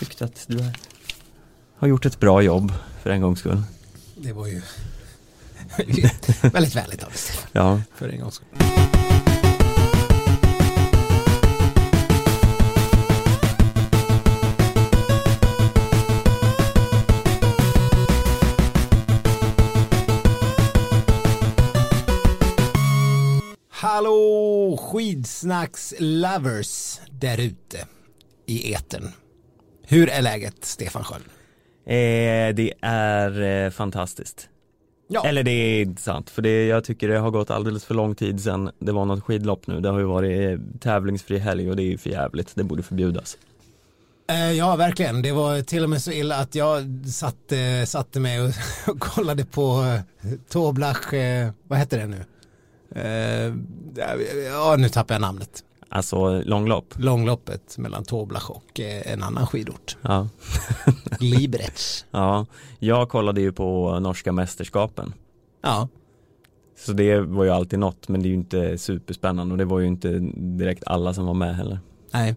tyckte att du har gjort ett bra jobb för en gångs skull. Det var ju väldigt vänligt av Ja, för en gångs skull. Hallå skidsnacks lovers där ute i etern. Hur är läget Stefan Sköld? eh, det är eh, fantastiskt. Ja. Eller det är inte sant, för det, jag tycker det har gått alldeles för lång tid sedan det var något skidlopp nu. Det har ju varit eh, tävlingsfri helg och det är ju för jävligt. Det borde förbjudas. Eh, Ja, verkligen. Det var till och med så illa att jag satte, satte mig och, och kollade på eh, Toblach, eh, vad heter det nu? Eh, Ja, nu tappar jag namnet. Alltså långlopp. Långloppet mellan Toblach och eh, en annan skidort. Ja. Liberec. ja, jag kollade ju på norska mästerskapen. Ja, Så det var ju alltid något, men det är ju inte superspännande och det var ju inte direkt alla som var med heller. nej.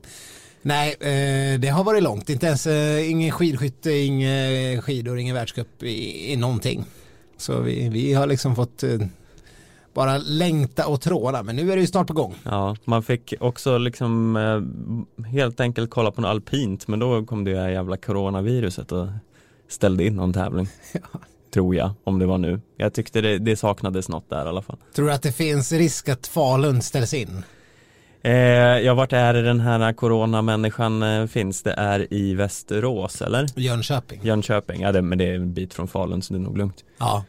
Nej, eh, det har varit långt. Inte ens eh, ingen skidskytte, inga skidor, ingen världscup i, i någonting. Så vi, vi har liksom fått bara längta och tråla, men nu är det ju snart på gång. Ja, man fick också liksom eh, helt enkelt kolla på något alpint, men då kom det här jävla coronaviruset och ställde in någon tävling. Tror jag, om det var nu. Jag tyckte det, det saknades något där i alla fall. Tror du att det finns risk att Falun ställs in? Eh, ja, vart är det den här coronamänniskan eh, finns? Det är i Västerås, eller? Jönköping? Jönköping, ja det, men det är en bit från Falun så det är nog lugnt. Ja.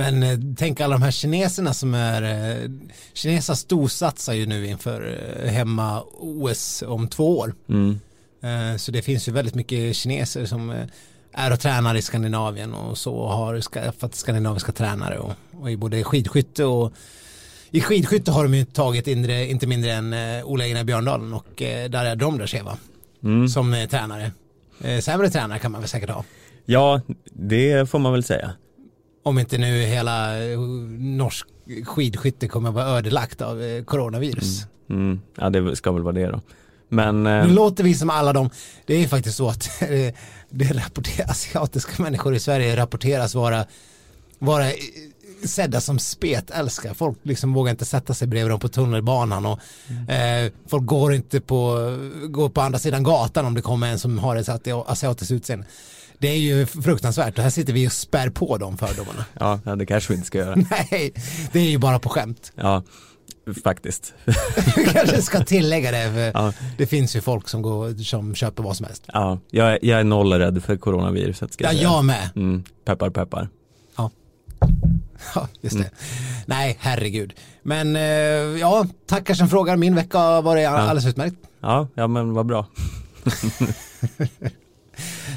Men eh, tänk alla de här kineserna som är, eh, kineser storsatsar ju nu inför eh, hemma-OS om två år. Mm. Eh, så det finns ju väldigt mycket kineser som eh, är och tränar i Skandinavien och så har skaffat skandinaviska tränare och, och i både skidskytte och i skidskytte har de ju tagit indre, inte mindre än eh, Ola Einar Björndalen och eh, där är Domrasheva Mm. som eh, tränare. Eh, sämre tränare kan man väl säkert ha. Ja, det får man väl säga. Om inte nu hela eh, norsk skidskytte kommer att vara ödelagt av eh, coronavirus. Mm. Ja, det ska väl vara det då. Men eh, Nu låter vi som alla de, det är faktiskt så att eh, det rapporteras, asiatiska människor i Sverige rapporteras vara, vara sedda som spetälska. Folk liksom vågar inte sätta sig bredvid dem på tunnelbanan och eh, folk går inte på, går på andra sidan gatan om det kommer en som har ett ati- asiatiskt utseende. Det är ju fruktansvärt och här sitter vi och spär på de fördomarna. ja, ja, det kanske vi inte ska göra. Nej, det är ju bara på skämt. Ja, faktiskt. Vi kanske ska tillägga det, för Ja. det finns ju folk som, går, som köper vad som helst. Ja, jag, är- jag är noll rädd för coronaviruset ska Ja, jag säga. jag med. Mm, peppar peppar. Ja, ja just det. Nej, herregud. Men eh, ja, tackar som frågar. Min vecka har varit alldeles utmärkt. Ja, ja men vad bra.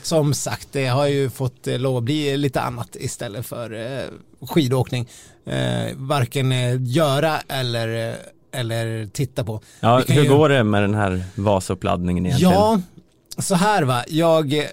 Som sagt, det har ju fått eh, lov att bli lite annat istället för eh, skidåkning. Eh, varken göra eller, eller titta på. Ja, hur ju- går det med den här vasuppladdningen egentligen? Ja, så här va. Jag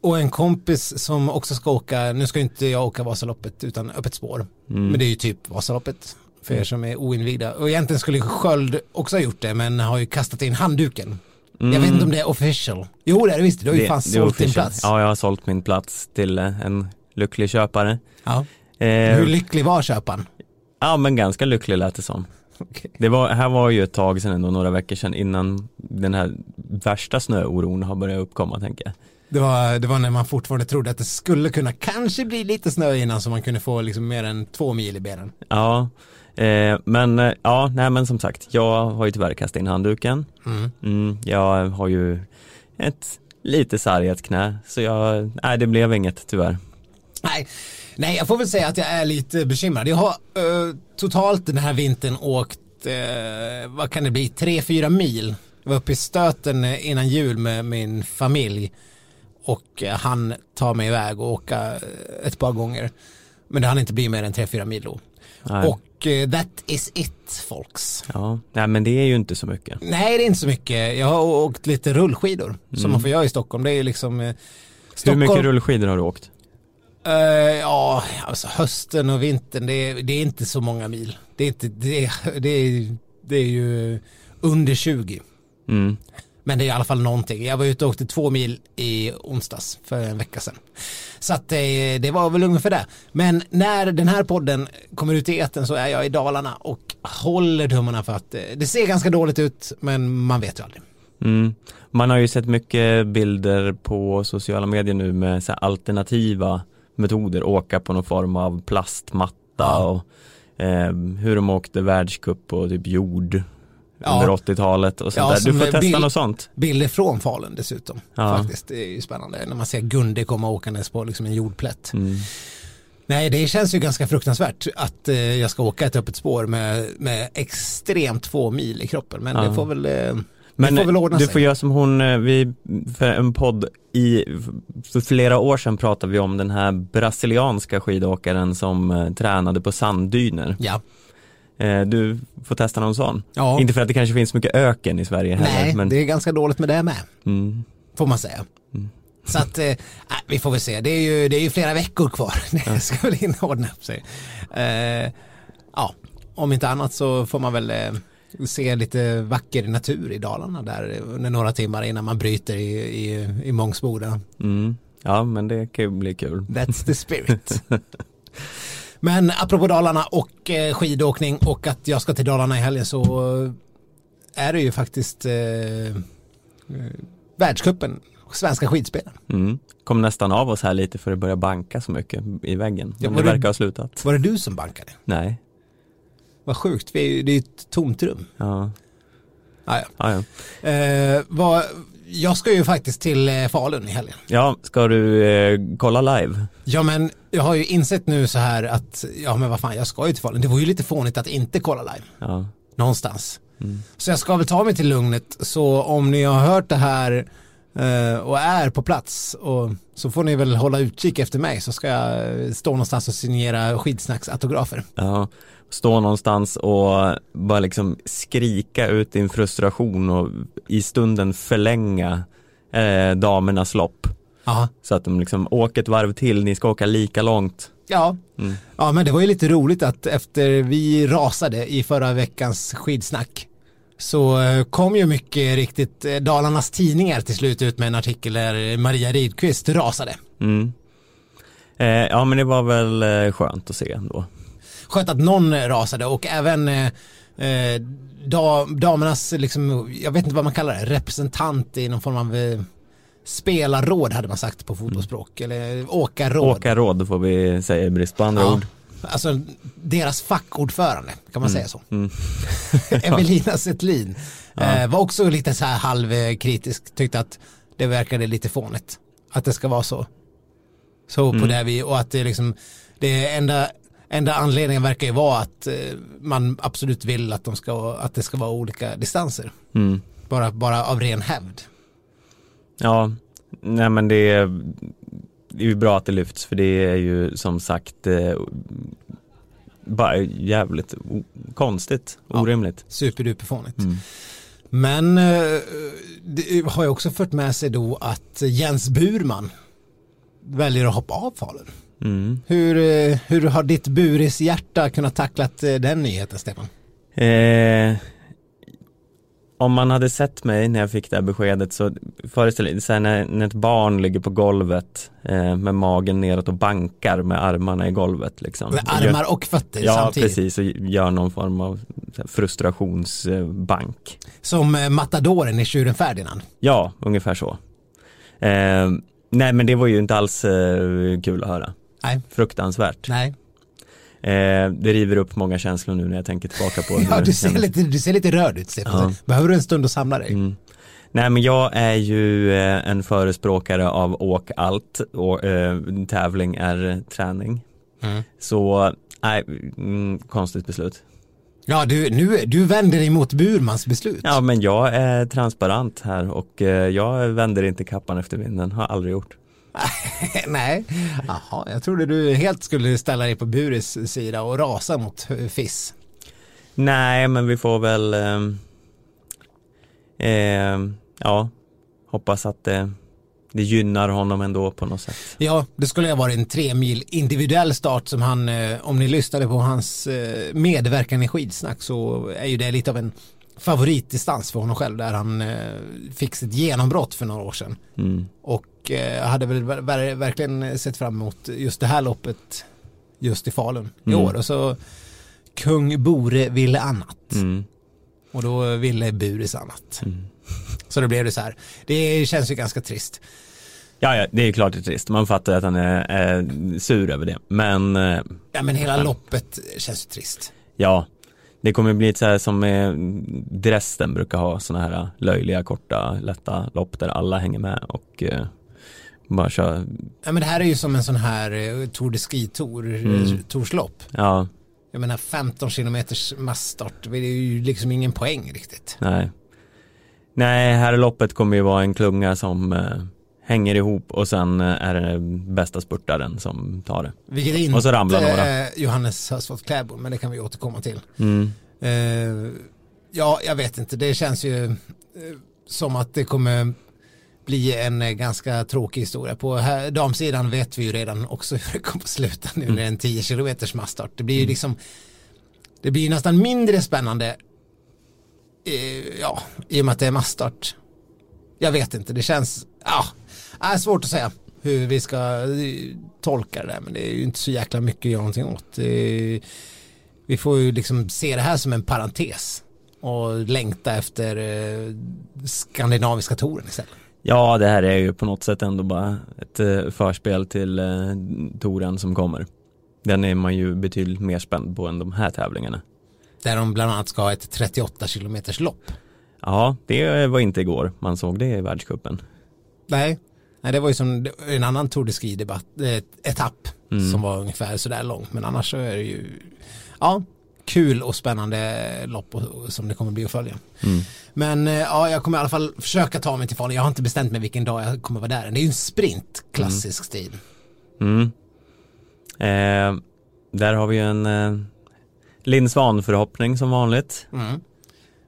och en kompis som också ska åka, nu ska inte jag åka Vasaloppet utan öppet spår. Mm. Men det är ju typ Vasaloppet för er som är oinvigda. Och egentligen skulle Sköld också ha gjort det men har ju kastat in handduken. Jag vet inte om det är official. Jo det är det visst, du har ju fan Mm. det sålt din plats. Ja, jag har sålt min plats till eh, en lycklig köpare. Ja. Eh, Hur lycklig var köparen? ja, men ganska lycklig lät det som. Det var, här var ju ett tag sedan ändå, några veckor sedan innan den här värsta snöoron har börjat uppkomma tänker jag. Det var, det var när man fortfarande trodde att det skulle kunna kanske bli lite snö innan så man kunde få liksom mer än två mil i benen. Ja, eh, men eh, ja, nej men som sagt, jag har ju tyvärr kastat in handduken. Mm. Mm, jag har ju ett lite sargat knä, så jag, nej det blev inget tyvärr. Nej, nej, jag får väl säga att jag är lite bekymrad. Jag har eh, totalt den här vintern åkt, eh, vad kan det bli, tre, fyra mil. Jag var uppe i stöten innan jul med min familj och han tar mig iväg och åka ett par gånger. Men det hann inte bli mer än tre, fyra mil då. Nej. Och eh, that is it, folks. Ja, nej men det är ju inte så mycket. Nej, det är inte så mycket. Jag har åkt lite rullskidor som man får göra i Stockholm. Det är ju liksom eh, Hur Stockholm, mycket rullskidor har du åkt? Eh, ja, alltså hösten och vintern, det är, det är inte så många mil. Det är, inte, det, är, det, är, det är ju under 20. Mm. Men det är i alla fall någonting. Jag var ute och åkte två mil i onsdags för en vecka sedan. Så att eh, det var väl ungefär det. Men när den här podden kommer ut i eten så är jag i Dalarna och håller tummarna för att eh, det ser ganska dåligt ut men man vet ju aldrig. Mm. Man har ju sett mycket bilder på sociala medier nu med så alternativa metoder, åka på någon form av plastmatta och eh, hur de åkte världscup och typ jord ja. under 80-talet och sånt ja, där. Du får testa bild, något sånt. Bilder från Falun dessutom. Ja. Faktiskt, det är ju spännande när man ser Gunde komma åkandes på liksom en jordplätt. Mm. Nej, det känns ju ganska fruktansvärt att eh, jag ska åka ett öppet spår med, med extremt två mil i kroppen. Men ja. det får väl eh, men får ordna du sig. får göra som hon, eh, vi, för en podd i, för flera år sedan pratade vi om den här brasilianska skidåkaren som eh, tränade på sanddyner. Ja. Eh, du får testa någon sån. Ja. Inte för att det kanske finns mycket öken i Sverige heller. Nej, men... det är ganska dåligt med det med. Mm. Får man säga. Mm. Så att, eh, vi får väl se. Det är ju, det är ju flera veckor kvar. Det ska väl inordna upp sig. Eh, ja, om inte annat så får man väl eh, se lite vacker natur i Dalarna där under några timmar innan man bryter i, i, i Mångsboda. Mm. Ja, men det kan ju bli kul. That's the spirit. men apropå Dalarna och eh, skidåkning och att jag ska till Dalarna i helgen så är det ju faktiskt eh, eh världskuppen svenska skidspelen. Mm. Kom nästan av oss här lite för att börja banka så mycket i väggen. Ja, det verkar ha slutat. Var det du som bankade? Nej. Vad sjukt, vi är, det är ett tomt rum. Ja. Ah, ja. Ah, ja. Eh, vad, jag ska ju faktiskt till eh, Falun i helgen. Ja, ska du eh, kolla live? Ja, men jag har ju insett nu så här att, ja men vad fan, jag ska ju till Falun. Det var ju lite fånigt att inte kolla live. Ja. Någonstans. Mm. Så jag ska väl ta mig till lugnet. Så om ni har hört det här eh, och är på plats och så får ni väl hålla utkik efter mig så ska jag stå någonstans och signera skidsnacksautografer. Ja, stå någonstans och bara liksom skrika ut din frustration och i stunden förlänga eh, damernas lopp. Aha. Så att de liksom åker ett varv till, ni ska åka lika långt. Ja. Mm. ja, men det var ju lite roligt att efter vi rasade i förra veckans skidsnack så eh, kom ju mycket riktigt eh, Dalarnas tidningar till slut ut med en artikel där Maria Ridqvist rasade. Mm. Eh, ja men det var väl eh, skönt att se ändå skönt att någon rasade och även eh, eh damernas, liksom, jag vet inte vad man kallar det, representant i någon form av eh, spelarråd hade man sagt på fotbollsspråk, mm. eller åkarråd. Åkarråd får vi säga i brist på andra ja. ord. Alltså deras fackordförande, kan man mm. säga så. Mm. Evelina Settlin ja. eh, var också lite så här halvkritisk, tyckte att det verkade lite fånigt. Att det ska vara så. Så på mm. det vi, och att det liksom, det enda enda anledningen verkar ju vara att eh, man absolut vill att, de ska, att det ska vara olika distanser. Mm. Bara, bara av ren hävd. Ja, nej men det är, det är ju bra att det lyfts för det är ju som sagt eh, bara jävligt konstigt, orimligt. Ja, superduperfånigt. Mm. Men eh, det har ju också fört med sig då att Jens Burman väljer att hoppa av Falun. Mm. Hur, eh, hur har ditt buris hjärta kunnat tacklat eh, den nyheten Stefan? Eh, om man hade sett mig när jag fick det här beskedet så föreställ dig när, när ett barn ligger på golvet eh, med magen neråt och bankar med armarna i golvet liksom. Med armar och fötter ja, samtidigt? Ja, precis och gör någon form av frustrationsbank. Som eh, matadoren i Tjuren Ferdinand? Ja, ungefär så. Eh, nej men det var ju inte alls kul att höra. Nej. Fruktansvärt. Nej. Eh, det river upp många känslor nu när jag tänker tillbaka på det. ja, du ser, lite, du ser lite rörd ut Stefan. Ja. Behöver du en stund att samla dig? Mm. Nej men jag är ju eh, en förespråkare av åk allt och eh, tävling är träning. Mm. Så, nej, mm, konstigt beslut. Ja, du, nu, du vänder dig mot Burmans beslut. Ja, men jag är transparent här och eh, jag vänder inte kappan efter vinden, har aldrig gjort. Nej, Jaha, jag trodde du helt skulle ställa dig på Buris sida och rasa mot FIS. Nej, men vi får väl eh, eh, ja, hoppas att det, det gynnar honom ändå på något sätt. Ja, det skulle ha varit en tre mil individuell start som han, eh, om ni lyssnade på hans eh, medverkan i skidsnack så är ju det lite av en favoritdistans för honom själv där han eh, fick sitt genombrott för några år sedan. Mm. Och eh, hade väl ver ver verkligen sett fram emot just det här loppet just i Falun i Mm. år. Och så kung Bore ville annat. Mm. Och då ville Buris annat. Mm. Så då blev det så här. Det känns ju ganska trist. Ja, ja, det är klart det är trist. Man fattar att han är, är sur över det. Men eh, Ja men hela Ja. loppet känns ju trist. ja, det kommer bli så här som eh, Dresden brukar ha sådana här löjliga, korta, lätta lopp där alla hänger med och bara kör. Ja men det här är ju som en sån här eh, Tour de Ski Tour, Mm. mm. Torslopp. Ja, Jag menar 15 kilometers massstart, det är ju liksom ingen poäng riktigt. nej. Nej, här loppet kommer ju vara en klunga som eh, hänger ihop och sen eh, är det bästa spurtaren som tar det. Vilket inte Och så ramlar några. Johannes Hösfot Kläbo, men det kan vi återkomma till. Mm. Eh, ja, jag vet inte, det känns ju eh, som att det kommer bli en eh, ganska tråkig historia. På här, damsidan vet vi ju redan också hur det kommer att sluta nu när det är en 10 kilometers massstart. Det blir ju liksom, det blir ju nästan mindre spännande eh, ja, i och med att det är massstart. Jag vet inte, det känns, ja, är svårt att säga hur vi ska eh, tolka det där, men det är ju inte så jäkla mycket att göra någonting åt. Eh, vi får ju liksom se det här som en parentes och längta efter eh, skandinaviska touren istället. Ja, det här är ju på något sätt ändå bara ett eh, förspel till eh, touren som kommer. Den är man ju betydligt mer spänd på än de här tävlingarna. Där de bland annat ska ha ett 38 kilometers lopp. Ja, det var inte igår man såg det i världscupen. Nej, Nej det var ju som en annan Tour de Ski debatt, eh, Mm. som var ungefär sådär långt. Men annars så är det ju, ja, kul och spännande lopp och, som det kommer bli att följa. Mm. Men eh, ja, jag kommer i alla fall försöka ta mig till Falun. Jag har inte bestämt mig vilken dag jag kommer vara där. Det är ju en sprint, klassisk stil. Mm. Eh, där har vi ju en eh, Linn Svan förhoppning som vanligt. Mm.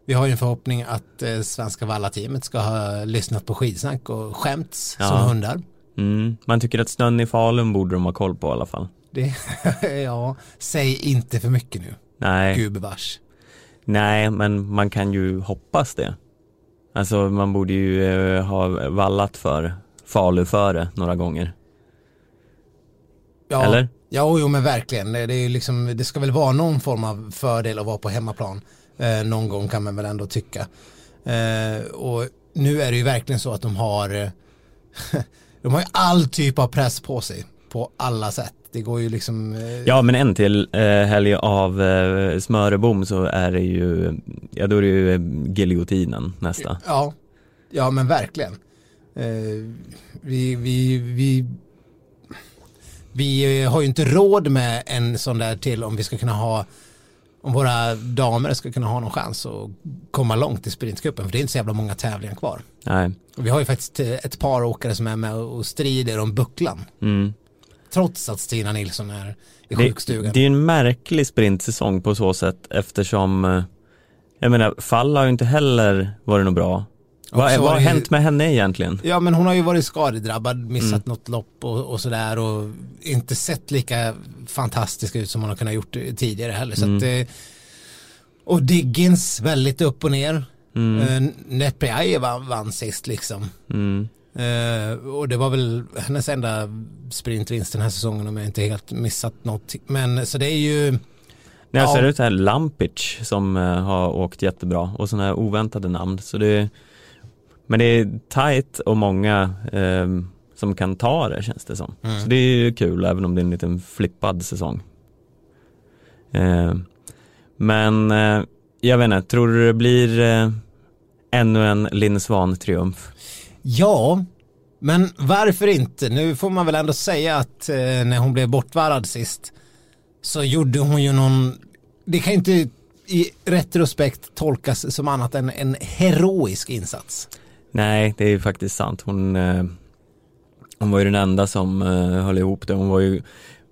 Vi har ju en förhoppning att eh, svenska vallateamet ska ha lyssnat på skidsnack och skämts Ja. som hundar. Mm. Man tycker att snön i Falun borde de ha koll på i alla fall. Det, ja, säg inte för mycket nu, Nej, gubevars. nej, men man kan ju hoppas det. Alltså man borde ju eh, ha vallat för Falu före några gånger. Ja, Eller? Ja, jo men verkligen. Det, är liksom, det ska väl vara någon form av fördel att vara på hemmaplan. Eh, någon gång kan man väl ändå tycka. Eh, och nu är det ju verkligen så att de har eh, de har ju all typ av press på sig på alla sätt. Det går ju liksom eh, Ja, men en till eh, helg av eh, Smörebom så är det ju, ja då är det ju eh, giljotinen nästa. Ja, ja men verkligen. Eh, vi, vi, vi, vi har ju inte råd med en sån där till om vi ska kunna ha om våra damer ska kunna ha någon chans att komma långt i sprintcupen för det är inte så jävla många tävlingar kvar. Nej. Och vi har ju faktiskt eh, ett par åkare som är med och strider om bucklan Mm. Trots att Stina Nilsson är i Det, sjukstugan. det är en märklig sprintsäsong på så sätt eftersom eh, jag menar, Fall har ju inte heller varit något bra. Och Vad, vad har ju- hänt med henne egentligen? Ja men hon har ju varit skadedrabbad, missat Mm. något lopp och, och sådär och inte sett lika fantastisk ut som hon har kunnat gjort tidigare heller. Så Mm. att, eh, och Diggins väldigt upp och ner. Mm. Eh, Netpreaje vann, vann sist liksom. Mm. Eh, och det var väl hennes enda sprintvinst den här säsongen om jag inte helt missat något. Men så det är ju, När jag Ja. ser ut här Lampic som eh, har åkt jättebra och sådana här oväntade namn. Så det, men det är tajt och många eh, som kan ta det känns det som. Mm. Så det är ju kul även om det är en liten flippad säsong. Men jag vet inte, tror du det blir ännu en Linn Svan-triumf? Ja, men varför inte? Nu får man väl ändå säga att eh, när hon blev bortvarad sist så gjorde hon ju någon, det kan ju inte i retrospekt tolkas som annat än en heroisk insats. Nej, det är ju faktiskt sant. Hon, eh, hon var ju den enda som eh, höll ihop det. Hon var ju,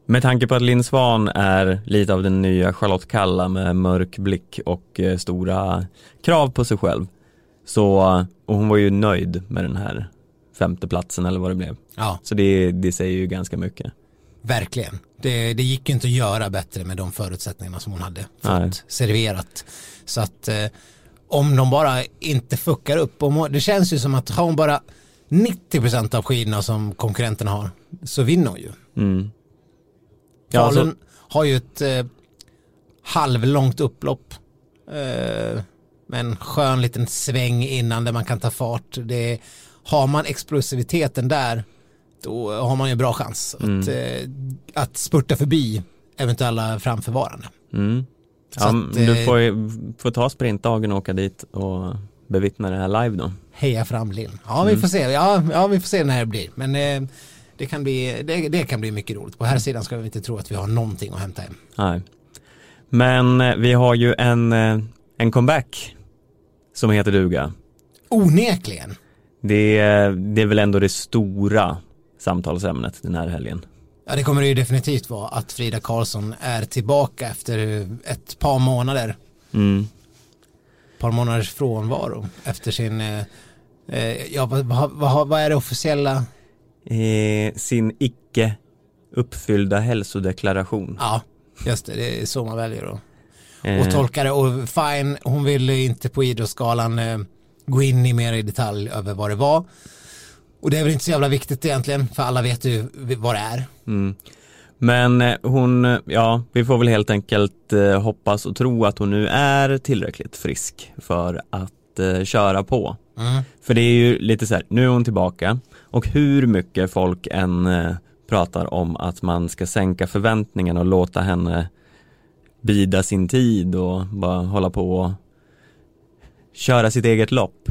med tanke på att Linn Svan är lite av den nya Charlotte Kalla med mörk blick och eh, stora krav på sig själv. Så, och hon var ju nöjd med den här femteplatsen eller vad det blev. Ja, Så det, det säger ju ganska mycket. verkligen. Det, det gick ju inte att göra bättre med de förutsättningarna som hon hade Nej. fått serverat. Så att, eh, om de bara inte fuckar upp. Om, det känns ju som att har hon bara 90% av skidorna som konkurrenterna har så vinner hon ju. Mm. Ja, Falun alltså, har ju ett eh, halvlångt upplopp. Eh, med en skön liten sväng innan där man kan ta fart. Det, har man explosiviteten där då har man ju bra chans Mm. att, eh, att spurta förbi eventuella framförvarande. mm. Ja, att, du eh, får, ju- får ta sprintdagen och åka dit och bevittna det här live då. Heja fram Linn. Ja, Mm. vi får se. Ja, ja, vi får se när det blir. Men eh, det, kan bli, det, det kan bli mycket roligt. På här sidan ska vi inte tro att vi har någonting att hämta hem. Nej. Men eh, vi har ju en, eh, en comeback som heter duga. Onekligen. Det, är- det är väl ändå det stora samtalsämnet den här helgen. Ja, det kommer det ju definitivt vara att Frida Karlsson är tillbaka efter ett par månader. Mm. Ett par månaders frånvaro efter sin, eh, eh, ja vad, vad, vad, är det officiella? Eh, sin icke uppfyllda hälsodeklaration. Ja, just det, det är så man väljer att och tolka det. Och fine, hon ville inte på idrottsskalan eh, gå in i mer i detalj över vad det var. Och det är väl inte så jävla viktigt egentligen, för alla vet ju vad det är. Mm. Men eh, hon, eh, ja, vi får väl helt enkelt eh, hoppas och tro att hon nu är tillräckligt frisk för att eh, köra på. Mm. För det är ju lite så här, nu är hon tillbaka och hur mycket folk än eh, pratar om att man ska sänka förväntningarna och låta henne bida sin tid och bara hålla på och köra sitt eget lopp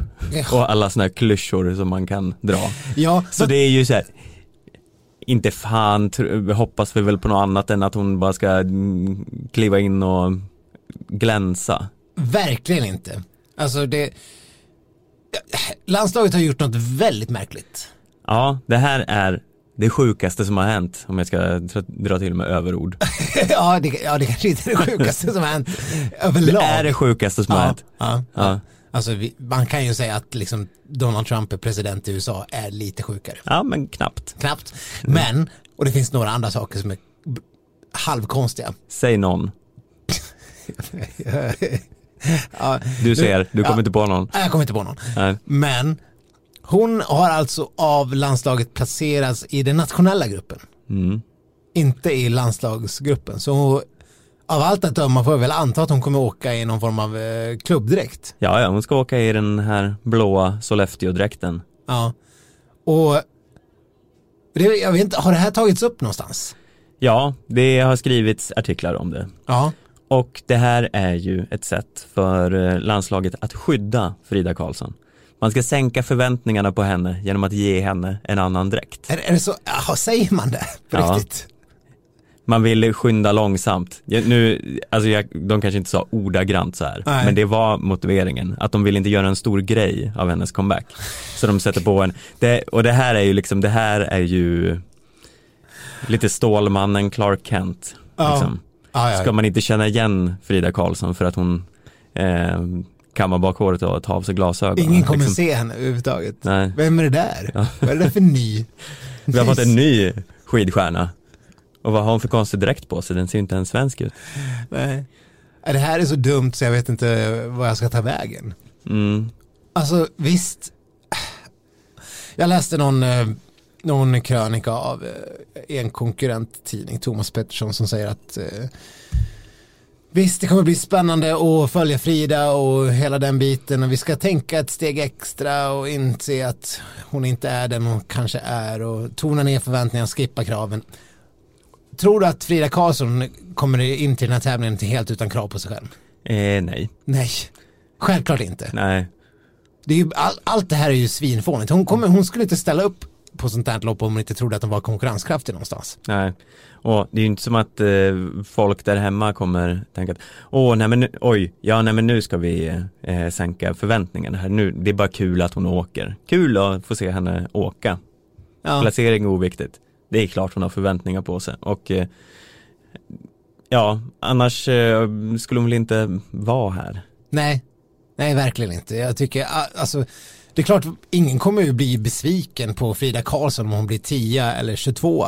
och alla sådana här klyschor som man kan dra. Ja, Så det är ju så här, inte fan hoppas vi väl på något annat än att hon bara ska mm, kliva in och glänsa. verkligen inte. Alltså det, landslaget har gjort något väldigt märkligt. Ja, det här är det sjukaste som har hänt om jag ska dra- till med överord. ja, det, ja, det kanske inte är det sjukaste som har hänt överlag. Det är det sjukaste som har ja, hänt. ja, ja. Alltså vi, man kan ju säga att liksom Donald Trump är president i USA är lite sjukare. ja, men knappt. Knappt. Men, och det finns några andra saker som är halvkonstiga. Säg någon. Du ser, du kommer inte på någon. jag kommer inte på någon. Nej. Men hon har alltså av landslaget placerats i den nationella gruppen. Mm. Inte i landslagsgruppen. Så av allt att döma får jag väl anta att hon kommer åka i någon form av eh, klubbdräkt. Ja, ja, hon ska åka i den här blåa Sollefteå-dräkten. Ja. Och det, jag vet inte, har det här tagits upp någonstans? Ja, det har skrivits artiklar om det. Ja. Och det här är ju ett sätt för eh, landslaget att skydda Frida Karlsson. Man ska sänka förväntningarna på henne genom att ge henne en annan dräkt. Är, är det så, jaha, säger man det på Ja. riktigt? Man vill skynda långsamt. Jag, nu, alltså jag, de kanske inte sa ordagrant så här, Nej. men det var motiveringen. Att de vill inte göra en stor grej av hennes comeback. Så de sätter på en, det, och det här är ju liksom, det här är ju lite Stålmannen Clark Kent. Liksom. Ja, ja. Ska man inte känna igen Frida Karlsson för att hon eh, kammar bak håret och tar av sig glasögonen? Ingen kommer liksom. se henne överhuvudtaget. Nej. Vem är det där? Ja. Vad är det där för ny? Vi har fått en ny skidstjärna. Och vad har hon för konstig dräkt på sig? Den ser ju inte ens svensk ut. Nej. Det här är så dumt så jag vet inte vad jag ska ta vägen. Mm. Alltså visst, jag läste någon, eh, någon krönika av eh, en konkurrenttidning, Thomas Pettersson, som säger att eh, visst det kommer bli spännande att följa Frida och hela den biten och vi ska tänka ett steg extra och inse att hon inte är den hon kanske är och tona ner förväntningarna, skippa kraven. Tror du att Frida Karlsson kommer in till den här tävlingen till helt utan krav på sig själv? Eh, nej, Nej, självklart inte. nej. Det är ju, all, allt det här är ju svinfånigt. Hon, kommer, hon skulle inte ställa upp på sånt här lopp om hon inte trodde att hon var konkurrenskraftig någonstans. Nej, och det är ju inte som att eh, folk där hemma kommer tänka att åh, nej men nu, oj, ja nej men nu ska vi eh, sänka förväntningarna här nu, det är bara kul att hon åker. Kul att få se henne åka. Ja, Placering är oviktigt. Det är klart hon har förväntningar på sig och eh, ja, annars eh, skulle hon väl inte vara här. nej, nej verkligen inte. Jag tycker, alltså, det är klart, ingen kommer ju bli besviken på Frida Karlsson om hon blir 10 eller 22.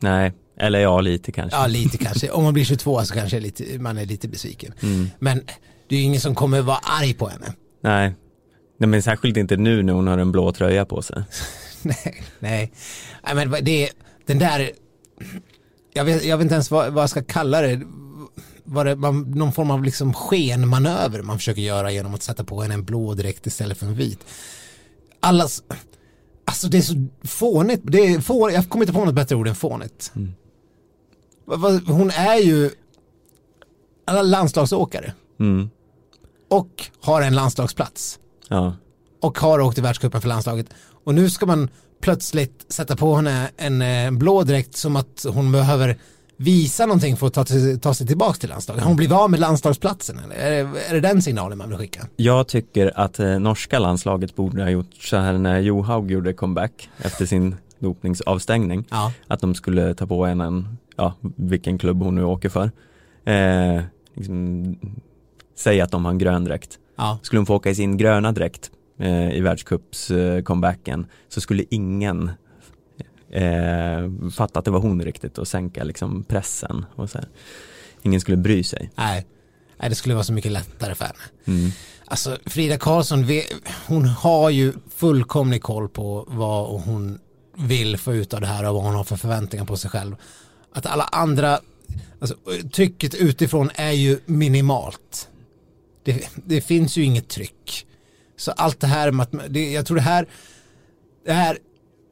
Nej, eller ja, lite kanske. Ja, lite kanske. Om man blir 22 så kanske är lite, man är lite besviken. Mm. Men det är ju ingen som kommer vara arg på henne. Nej. Nej men särskilt inte nu när hon har en blå tröja på sig. nej, nej. nej men det den där, jag vet, jag vet inte ens vad, vad jag ska kalla det. Var det man, någon form av liksom skenmanöver man försöker göra genom att sätta på henne en blå dräkt istället för en vit. Allas, alltså det är så fånigt, det är fånigt jag kommer inte på något bättre ord än fånigt. Mm. Hon är ju landslagsåkare. Mm. Och har en landslagsplats. Ja. Och har åkt i världscupen för landslaget. Och nu ska man plötsligt sätta på henne en, en blå dräkt som att hon behöver visa någonting för att ta, ta sig tillbaka till landslaget. Har hon blivit av med landslagsplatsen eller är det, är det den signalen man vill skicka? Jag tycker att eh, norska landslaget borde ha gjort så här när Johaug gjorde comeback efter sin dopningsavstängning. Ja. Att de skulle ta på henne en, ja, vilken klubb hon nu åker för. Eh, liksom, säg att de har en grön dräkt. Ja. Skulle hon få åka i sin gröna dräkt eh, i världscups-comebacken så skulle ingen eh, fatta att det var hon riktigt och sänka liksom pressen och så här. Ingen skulle bry sig. Nej. Nej, det skulle vara så mycket lättare för henne. Mm. Alltså Frida Karlsson, hon har ju fullkomlig koll på vad hon vill få ut av det här och vad hon har för förväntningar på sig själv. Att alla andra, alltså, trycket utifrån är ju minimalt. Det, det finns ju inget tryck. Så allt det här med att, det, jag tror det här, det här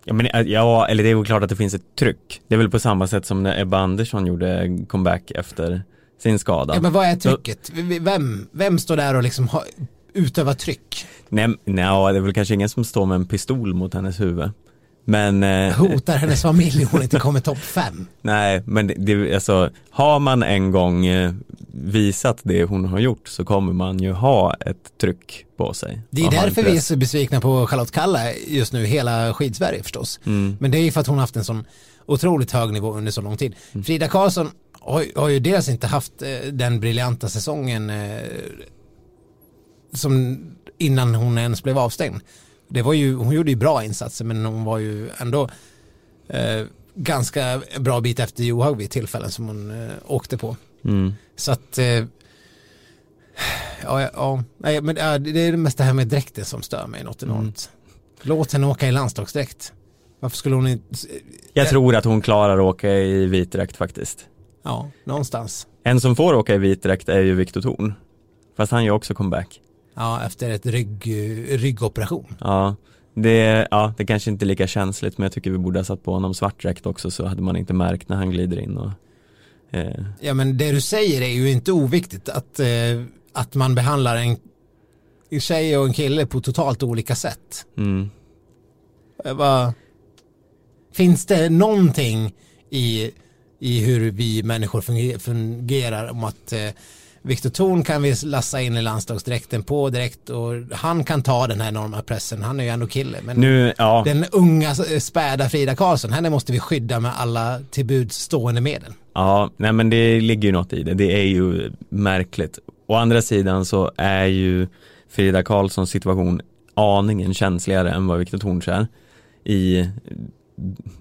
Ja, men, äh, ja, eller det är väl klart att det finns ett tryck. Det är väl på samma sätt som när Ebba Andersson gjorde comeback efter sin skada. Ja, men vad är trycket? Vem, vem står där och liksom har, utövar tryck? Nej, nej, det är väl kanske ingen som står med en pistol mot hennes huvud. Men, eh, Hotar hennes familj hon inte kommer topp fem. Nej, men det, det, alltså, har man en gång eh, visat det hon har gjort så kommer man ju ha ett tryck på sig. Det är därför vi är så besvikna på Charlotte Kalla just nu, hela skidsverige förstås. Mm. Men det är ju för att hon har haft en sån otroligt hög nivå under så lång tid. Mm. Frida Karlsson har, har, ju dels inte haft eh, den briljanta säsongen eh, som innan hon ens blev avstängd det var ju, hon gjorde ju bra insatser men hon var ju ändå eh, ganska bra bit efter Johaug vid tillfällen som hon eh, åkte på. Mm. Så att eh, ja, ja, nej, men det är mest det här med dräkten som stör mig något enormt. Mm. Låt henne åka i landslagsdräkt. Varför skulle hon inte? Jag tror att hon klarar att åka i vit dräkt faktiskt. Ja, någonstans. En som får åka i vit dräkt är ju Viktor Thorn. Fast han gör också comeback. Ja, efter ett rygg, ryggoperation. Ja det, ja, det kanske inte är lika känsligt men jag tycker vi borde ha satt på honom svart dräkt också så hade man inte märkt när han glider in och eh. Ja men det du säger är ju inte oviktigt att, eh, att man behandlar en tjej och en kille på totalt olika sätt. Mm. Bara, finns det någonting i, i hur vi människor fungerar om att eh, Viktor Thorn kan vi lassa in i landslagsdräkten på direkt och han kan ta den här enorma pressen. Han är ju ändå kille. Men nu, ja. den unga späda Frida Karlsson, henne måste vi skydda med alla till buds stående medel. Ja, nej men det ligger ju något i det. Det är ju märkligt. Å andra sidan så är ju Frida Karlssons situation aningen känsligare än vad Viktor Thorns är i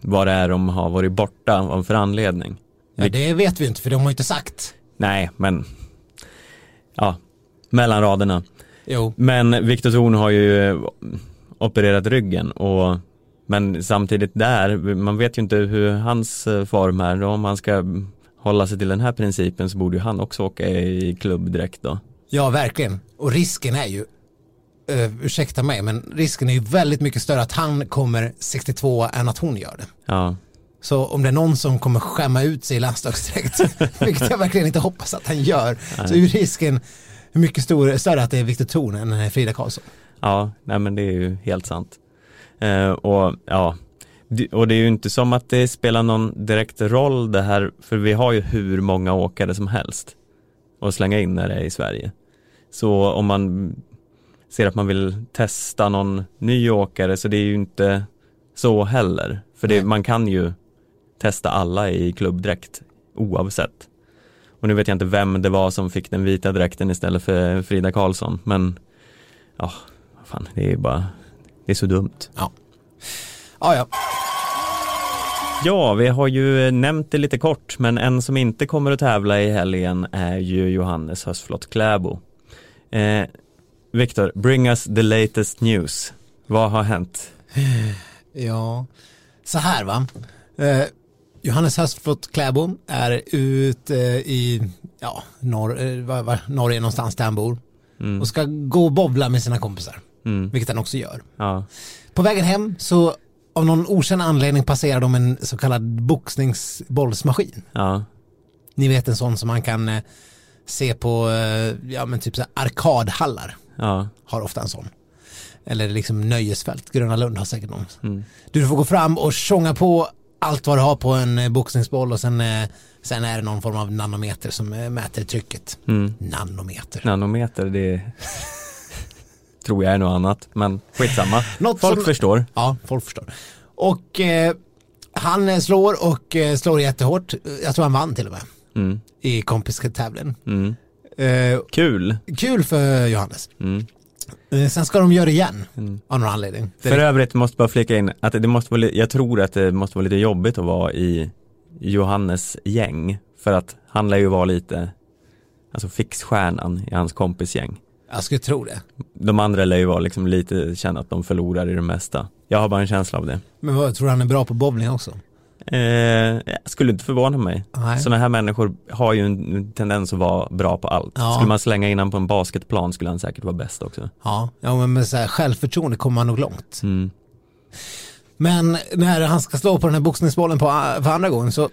vad det är de har varit borta av för anledning. Ja, det vet vi inte för de har ju inte sagt. Nej, men ja, mellan raderna. Jo. Men Viktor Thorn har ju eh, opererat ryggen och men samtidigt där, man vet ju inte hur hans eh, form är. Om han ska hålla sig till den här principen så borde ju han också åka i klubbdräkt då. Ja, verkligen. Och risken är ju, uh, ursäkta mig, men risken är ju väldigt mycket större att han kommer 62 än att hon gör det. Ja. Så om det är någon som kommer skämma ut sig i landslagsdräkt, vilket jag verkligen inte hoppas att han gör, nej. så är risken mycket stor, större att det är Viktor Thorn än Frida Karlsson. Ja, nej men det är ju helt sant. Eh, och ja, och det är ju inte som att det spelar någon direkt roll det här, för vi har ju hur många åkare som helst att slänga in när det är i Sverige. Så om man ser att man vill testa någon ny åkare så det är ju inte så heller. För det, man kan ju testa alla i klubbdräkt oavsett. Och nu vet jag inte vem det var som fick den vita dräkten istället för Frida Karlsson men ja, fan det är bara, det är så dumt. Ja. Ja, ja. Ja, vi har ju nämnt det lite kort, men en som inte kommer att tävla i helgen är ju Johannes Hösflot Kläbo. Eh, Viktor, bring us the latest news. Vad har hänt? Ja, så här va. Eh, Johannes Höstflot Kläbo är ute i ja, norr, eh, var, var, Norge någonstans där han bor Mm. och ska gå och bowla med sina kompisar, Mm. vilket han också gör. Ja. På vägen hem så av någon okänd anledning passerar de en så kallad boxningsbollsmaskin. Ja. Ni vet en sån som man kan eh, se på eh, ja, men typ så arkadhallar. Ja. Har ofta en sån. Eller liksom nöjesfält. Gröna Lund har säkert någon. Mm. Du får gå fram och tjonga på allt vad du har på en eh, boxningsboll och sen, eh, sen är det någon form av nanometer som eh, mäter trycket. Mm. Nanometer. Nanometer, det tror jag är något annat, men skitsamma. Något Folk som- förstår. Ja, folk förstår. Och eh, han slår och eh, slår jättehårt. Jag tror han vann till och med Mm. i kompistävlingen. Mm. Eh, Kul. kul för Johannes. Mm. Eh, sen ska de göra det igen Mm. av någon anledning. För övrigt måste jag bara flika in att det måste vara, jag tror att det måste vara lite jobbigt att vara i Johannes gäng. För att han lär ju vara lite, alltså fixstjärnan i hans kompisgäng. Jag skulle tro det. De andra lär ju vara liksom lite, känna att de förlorar i det mesta. Jag har bara en känsla av det. Men vad, tror du han är bra på bowling också? Eh, skulle inte förvåna mig. Sådana här människor har ju en tendens att vara bra på allt. Ja. Skulle man slänga in honom på en basketplan skulle han säkert vara bäst också. Ja, ja men med så här, självförtroende kommer man nog långt. Mm. Men när han ska slå på den här boxningsbollen på, för andra gången så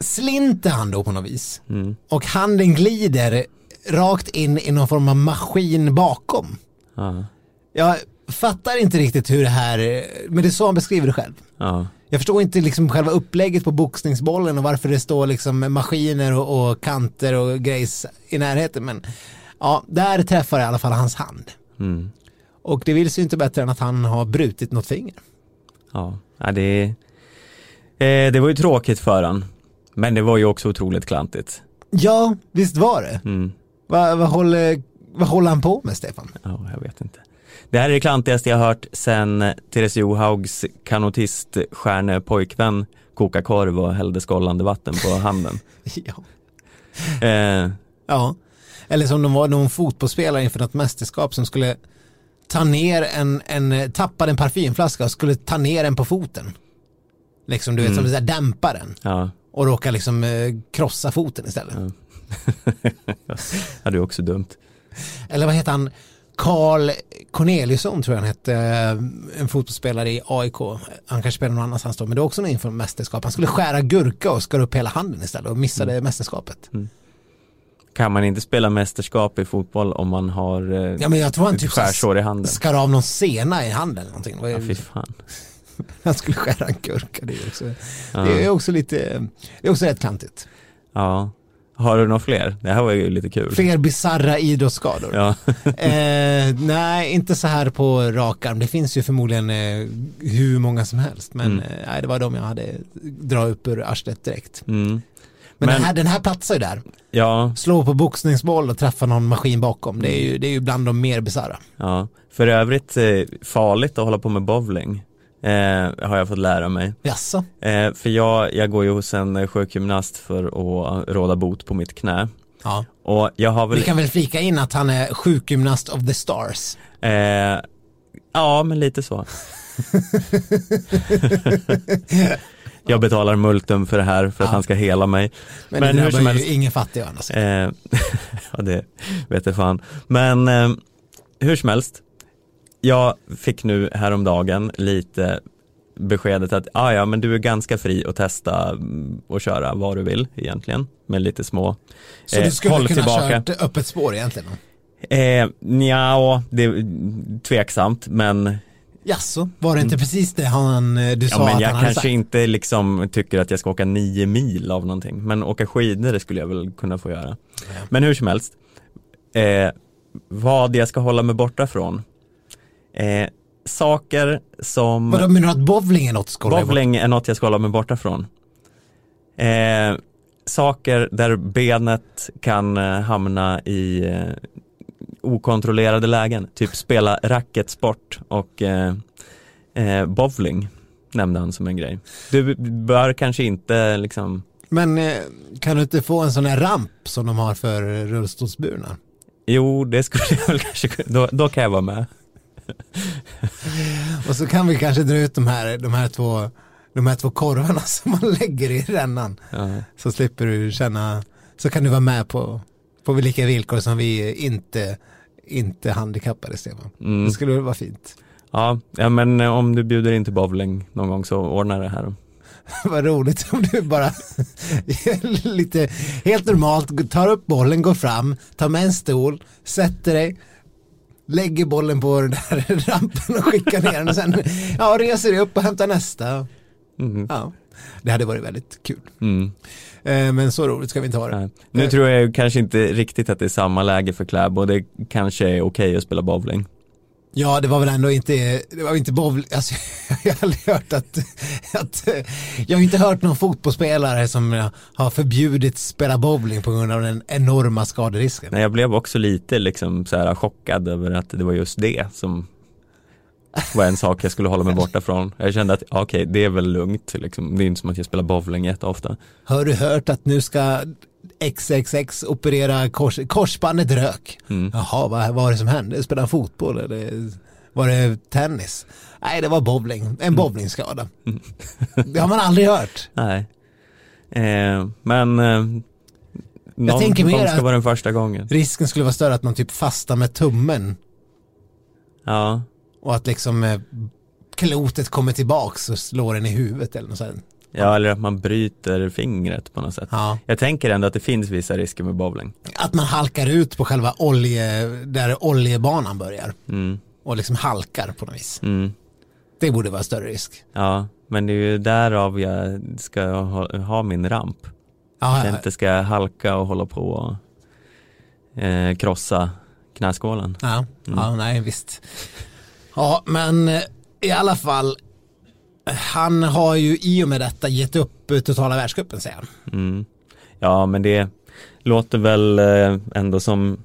slinter han då på något vis. Mm. Och handen glider rakt in i någon form av maskin bakom. Ja. Jag fattar inte riktigt hur det här, men det är så han beskriver det själv. Ja. Jag förstår inte liksom själva upplägget på boxningsbollen och varför det står liksom maskiner och, och kanter och grejs i närheten. Men ja, där träffar i alla fall hans hand. Mm. Och det vill sig inte bättre än att han har brutit något finger. Ja, det, eh, det var ju tråkigt för han. Men det var ju också otroligt klantigt. Ja, visst var det. Mm. Vad vad håller, vad håller han på med Stefan? Ja, jag vet inte. Det här är det klantigaste jag hört sen Therese Johaugs kanotiststjärnepojkvän kokade korv och hällde skållande vatten på handen. ja. Eh, ja. Eller som de var någon fotbollsspelare inför något mästerskap som skulle ta ner en, en tappade en parfymflaska och skulle ta ner den på foten. Liksom du vet, Mm. som här dämpa den. ja, Och råka liksom eh, krossa foten istället. ja, det är också dumt. Eller vad heter han? Carl Corneliusson tror jag han hette, eh, en fotbollsspelare i AIK. Han kanske spelar någon annanstans då, men det var också någon inför mästerskap. Han skulle skära gurka och skar upp hela handen istället och missade Mm. mästerskapet. Kan man inte spela mästerskap i fotboll om man har eh, Ja men jag tror han typ skärsår i handen? skar av någon sena i handen eller någonting. Ja, fy fan. Han skulle skära en gurka. Det är också, Ja. det är också lite, det är också rätt klantigt. ja. Har du några fler? Det här var ju lite kul. Fler bisarra idrottsskador. Ja. Eh, nej, inte så här på rak arm. Det finns ju förmodligen eh, hur många som helst. Men Mm. eh, det var de jag hade dra upp ur arslet direkt. Mm. Men, Men- Den, här, den här platsar ju där. ja, Slå på boxningsboll och träffa någon maskin bakom. Det är ju, det är ju bland de mer bisarra. ja. För övrigt eh, farligt att hålla på med bowling. Eh, har jag fått lära mig. Jaså? Eh, för jag, jag går ju hos en sjukgymnast för att råda bot på mitt knä. Ja. Och jag har väl, Vi kan väl flika in att han är sjukgymnast of the stars. eh, ja men lite så. jag betalar multum för det här för att Ja. han ska hela mig. Men, Men det hur som ju helst. ingen fattig å andra sidan. Eh, ja det vet jag fan. Men eh, hur som helst. Jag fick nu häromdagen lite beskedet att ah, ja men du är ganska fri att testa mm, och köra vad du vill egentligen. Med lite små Så eh, du skulle håll kunna tillbaka. kört öppet spår egentligen? Eh, nja, det är tveksamt men, Jaså, var det inte precis det han, eh, du sa Mm. ja, men att jag han kanske sagt? inte liksom tycker att jag ska åka nio mil av någonting. Men åka skidor det skulle jag väl kunna få göra. Men hur som helst, eh, vad jag ska hålla mig borta från. Eh, saker som, Vadå, menar du att bowling är något bort? bowling är något jag ska hålla mig borta från. Eh, saker där benet kan eh, hamna i eh, okontrollerade lägen, typ spela racketsport och eh, eh, bowling nämnde han som en grej. Du bör kanske inte liksom, Men eh, kan du inte få en sån här ramp som de har för rullstolsburna? Jo, det skulle jag väl kanske då, då kan jag vara med. Och så kan vi kanske dra ut de här, de här, två, de här två korvarna som man lägger i rännan. Ja. Så slipper du känna, så kan du vara med på, på lika villkor som vi inte, inte handikappade Stefan. Mm. Det skulle väl vara fint. Ja, ja, men eh, om du bjuder in till bowling någon gång så ordnar det här. Vad roligt om du bara lite helt normalt tar upp bollen, går fram, tar med en stol, sätter dig, lägger bollen på den där rampen och skickar ner den och sen ja, reser upp och hämtar nästa. Mm. Ja, det hade varit väldigt kul. Mm. Eh, Men så roligt ska vi inte ha det. Nej. Nu tror jag kanske inte riktigt att det är samma läge för Kläbo och det kanske är okej att spela bowling. Ja, det var väl ändå inte, det var inte bowling, alltså, jag har aldrig hört att, att, jag har inte hört någon fotbollsspelare som har förbjudit spela bowling på grund av den enorma skaderisken. Nej, jag blev också lite liksom så här chockad över att det var just det som var en sak jag skulle hålla mig borta från. Jag kände att okej, det är väl lugnt liksom. Det är inte som att jag spelar bowling jätteofta. Har du hört att nu ska XXX operera kors, korsbandet rök? Mm. Jaha, vad, var det som hände? Spelade han fotboll eller var det tennis? Nej, det var bowling, en bowlingskada. Det har man aldrig hört. Nej. Eh, men eh, någon tänker mer ska vara den första gången. Risken skulle vara större att man typ fastar med tummen Ja, och att liksom eh, klotet kommer tillbaks och slår en i huvudet eller något sånt. Ja, eller att man bryter fingret på något sätt. Ja. Jag tänker ändå att det finns vissa risker med bowling. Att man halkar ut på själva olje, där oljebanan börjar Mm, och liksom halkar på något vis. mm. Det borde vara större risk. Ja, men det är ju därav jag ska ha, ha min ramp. Ja, Jag ja, inte ska halka och hålla på och eh, krossa knäskålen. ja, ja, nej visst. Ja, men eh, i alla fall, han har ju i och med detta gett upp totala världscupen säger han. Mm. Ja, men det låter väl eh, ändå som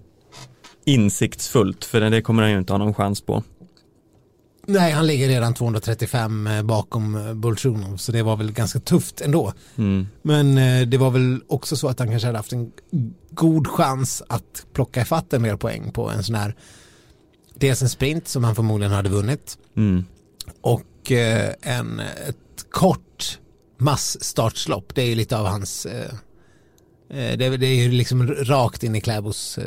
insiktsfullt, för det kommer han ju inte ha någon chans på. Nej, han ligger redan 235 eh, bakom eh, Bolsjunov, så det var väl ganska tufft ändå. Mm. Men det var väl också så att han kanske hade haft en god chans att plocka ifatt en mer poäng på en sån här dels en sprint som han förmodligen hade vunnit Mm. och eh, en, ett kort massstartslopp. Det är ju lite av hans eh, eh, det, är- ju liksom rakt in i Kläbos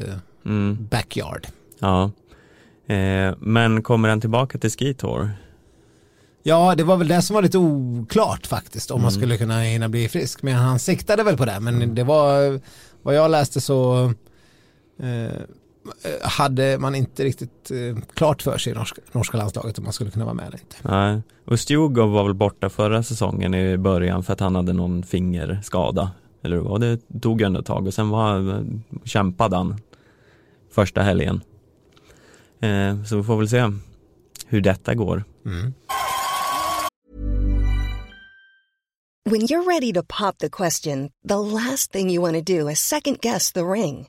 Mm. backyard. Ja. Men kommer han tillbaka till Ski Tour? Ja, det var väl det som var lite oklart faktiskt om man Mm. skulle kunna hinna bli frisk. Men han siktade väl på det. Men det var, vad jag läste så eh, hade man inte riktigt eh, klart för sig i norska, norska landslaget om man skulle kunna vara med eller inte. Nej. Och Stjugov var väl borta förra säsongen i början för att han hade någon fingerskada. Eller vad det tog ju ändå ett tag och sen var, kämpade han första helgen. Eh, så vi får väl se hur detta går. Mm. When you're ready to pop the question, the last thing you want to do is second guess the ring.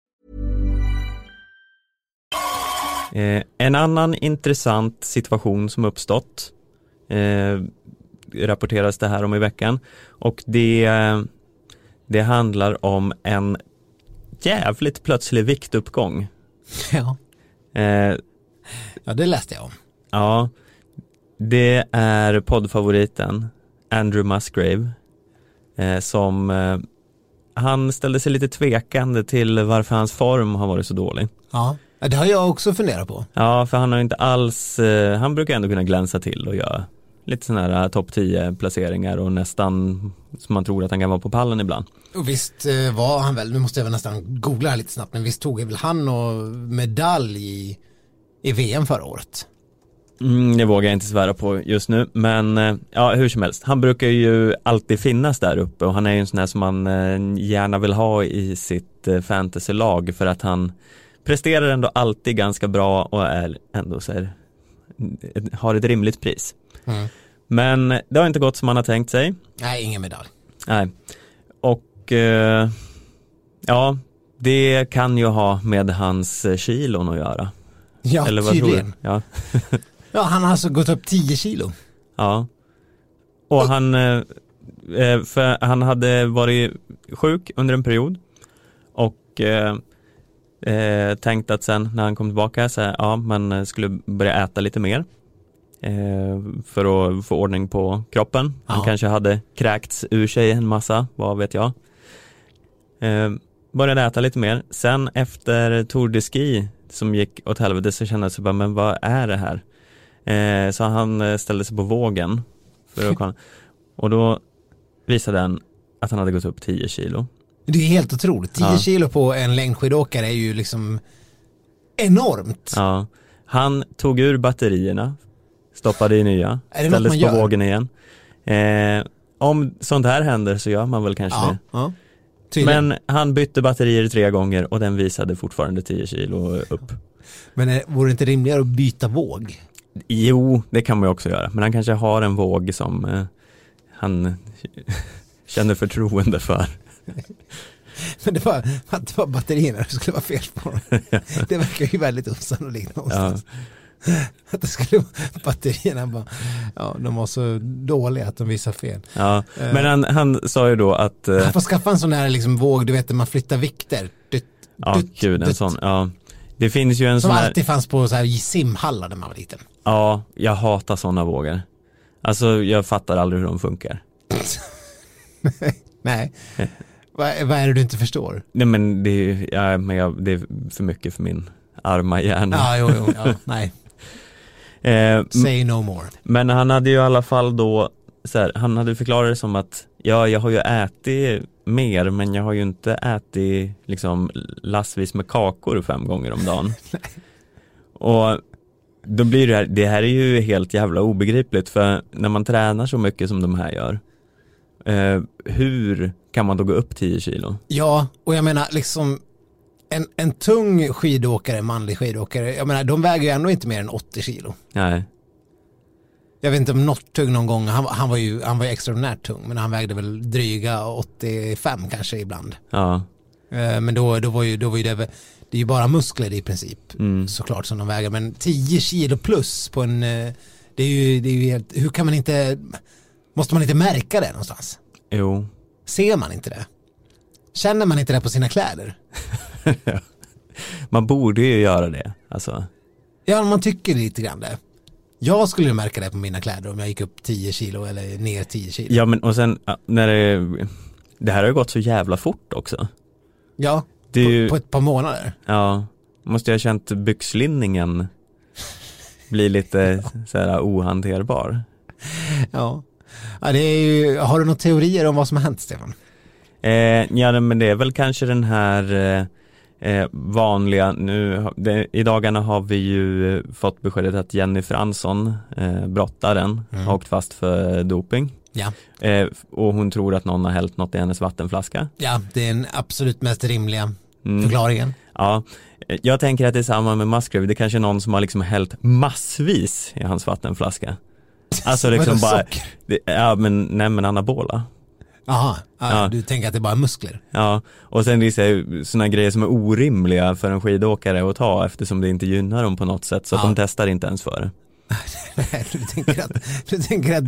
Eh, en annan intressant situation som uppstått eh, rapporteras det här om i veckan och det, det handlar om en jävligt plötslig viktuppgång. Ja. Eh, ja, det läste jag om. ja, det är poddfavoriten Andrew Musgrave eh, som eh, han ställde sig lite tvekande till varför hans form har varit så dålig. Ja, Ja, det har jag också funderat på. Ja, för han har inte alls, eh, han brukar ändå kunna glänsa till och göra lite sådana här topp 10 placeringar och nästan som man tror att han kan vara på pallen ibland. Och visst eh, var han väl, nu måste jag väl nästan googla här lite snabbt, men visst tog väl han och medalj i, i VM förra året? Mm, det vågar jag inte svära på just nu, men eh, ja, hur som helst. Han brukar ju alltid finnas där uppe och han är ju en sån här som man eh, gärna vill ha i sitt eh, fantasylag för att han presterar ändå alltid ganska bra och är ändå så här, har ett rimligt pris. Mm. Men det har inte gått som han har tänkt sig. Nej, ingen medalj. Nej. Och eh, ja, det kan ju ha med hans eh, kilon att göra. Ja, Eller vad tydligen. tror du? Ja. Ja, han har alltså gått upp 10 kilo. ja. Och han, eh, eh, för han hade varit sjuk under en period och eh, eh, tänkt att sen när han kom tillbaka så här, ja man skulle börja äta lite mer eh, för att få ordning på kroppen. Han Ja. kanske hade kräkts ur sig en massa, vad vet jag. Eh, började äta lite mer. Sen efter Tour de Ski som gick åt helvete så kände jag så bara, men vad är det här? Eh, så han eh, ställde sig på vågen för att kolla. Och då visade den att han hade gått upp 10 kilo. Det är helt otroligt. 10 Ja. kilo på en längdskidåkare är ju liksom enormt. Ja. Han tog ur batterierna, stoppade i nya, ställdes på gör? vågen igen. Eh, om sånt här händer så gör man väl kanske Ja, det. ja. Men han bytte batterier tre gånger och den visade fortfarande 10 kilo upp. Men är, vore det inte rimligare att byta våg? Jo, det kan man ju också göra, men han kanske har en våg som eh, han känner förtroende för. Men det var, att det var batterierna det skulle vara fel på. Det verkar ju väldigt osannolikt Ja, någonstans. Att det skulle vara batterierna bara, ja de var så dåliga att de visar fel. ja. Eh. Men han, han sa ju då att, eh, Han får skaffa en sån här liksom våg, du vet när man flyttar vikter. Dutt, ja dutt, gud en dutt. sån, ja. Det finns ju en Som sån här, alltid fanns på så här simhallar när man var liten. ja, jag hatar sådana vågor. Alltså jag fattar aldrig hur de funkar. Nej, vad, vad är det du inte förstår? Nej men det är, ja, men jag, det är för mycket för min arma hjärna. Ja, jo, jo, ja, nej. Eh, Say no more. Men han hade ju i alla fall då, så här, han hade förklarat det som att ja, jag har ju ätit mer men jag har ju inte ätit liksom lassvis med kakor fem gånger om dagen. Och då blir det här, det här är ju helt jävla obegripligt för när man tränar så mycket som de här gör, eh, hur kan man då gå upp 10 kilo? Ja, och jag menar liksom en, en tung skidåkare, manlig skidåkare, jag menar de väger ju ändå inte mer än 80 kilo. Nej, Jag vet inte om Northug någon gång, han, han var ju han var ju extraordinärt tung, men han vägde väl dryga 85 kanske ibland. ja, Eh, Men då, då var ju, då var ju det, det är ju bara muskler i princip, mm. såklart som de väger, men 10 kilo plus på en, eh, det är ju, det är ju helt, hur kan man inte, måste man inte märka det någonstans? jo, Ser man inte det? Känner man inte det på sina kläder? man borde ju göra det, alltså. Ja, man tycker lite grann det. Jag skulle ju märka det på mina kläder om jag gick upp 10 kilo eller ner 10 kilo. Ja men och sen ja, när det, det här har ju gått så jävla fort också. Ja, Det är ju, på, på ett par månader. ja, måste jag ha känt byxlinningen bli lite så här ohanterbar. Ja. Ja det är ju, har du några teorier om vad som har hänt Stefan? Eh, ja men det är väl kanske den här eh, eh, vanliga, nu, det, i dagarna har vi ju fått beskedet att Jenny Fransson, eh, brottaren, Mm. har åkt fast för doping. Ja. Eh, och hon tror att någon har hällt något i hennes vattenflaska. Ja, det är den absolut mest rimliga Mm. förklaringen. Ja, eh, jag tänker att det är samma med Musgrave, det är kanske är någon som har liksom hällt massvis i hans vattenflaska. Alltså liksom Vadå, bara, socker? det, ja men, nej men anabola. Jaha, ja, Ja. du tänker att det är bara muskler. Ja, och sen vissa sådana grejer som är orimliga för en skidåkare att ta eftersom det inte gynnar dem på något sätt så att Ja. de testar inte ens för det. du, tänker att, du tänker att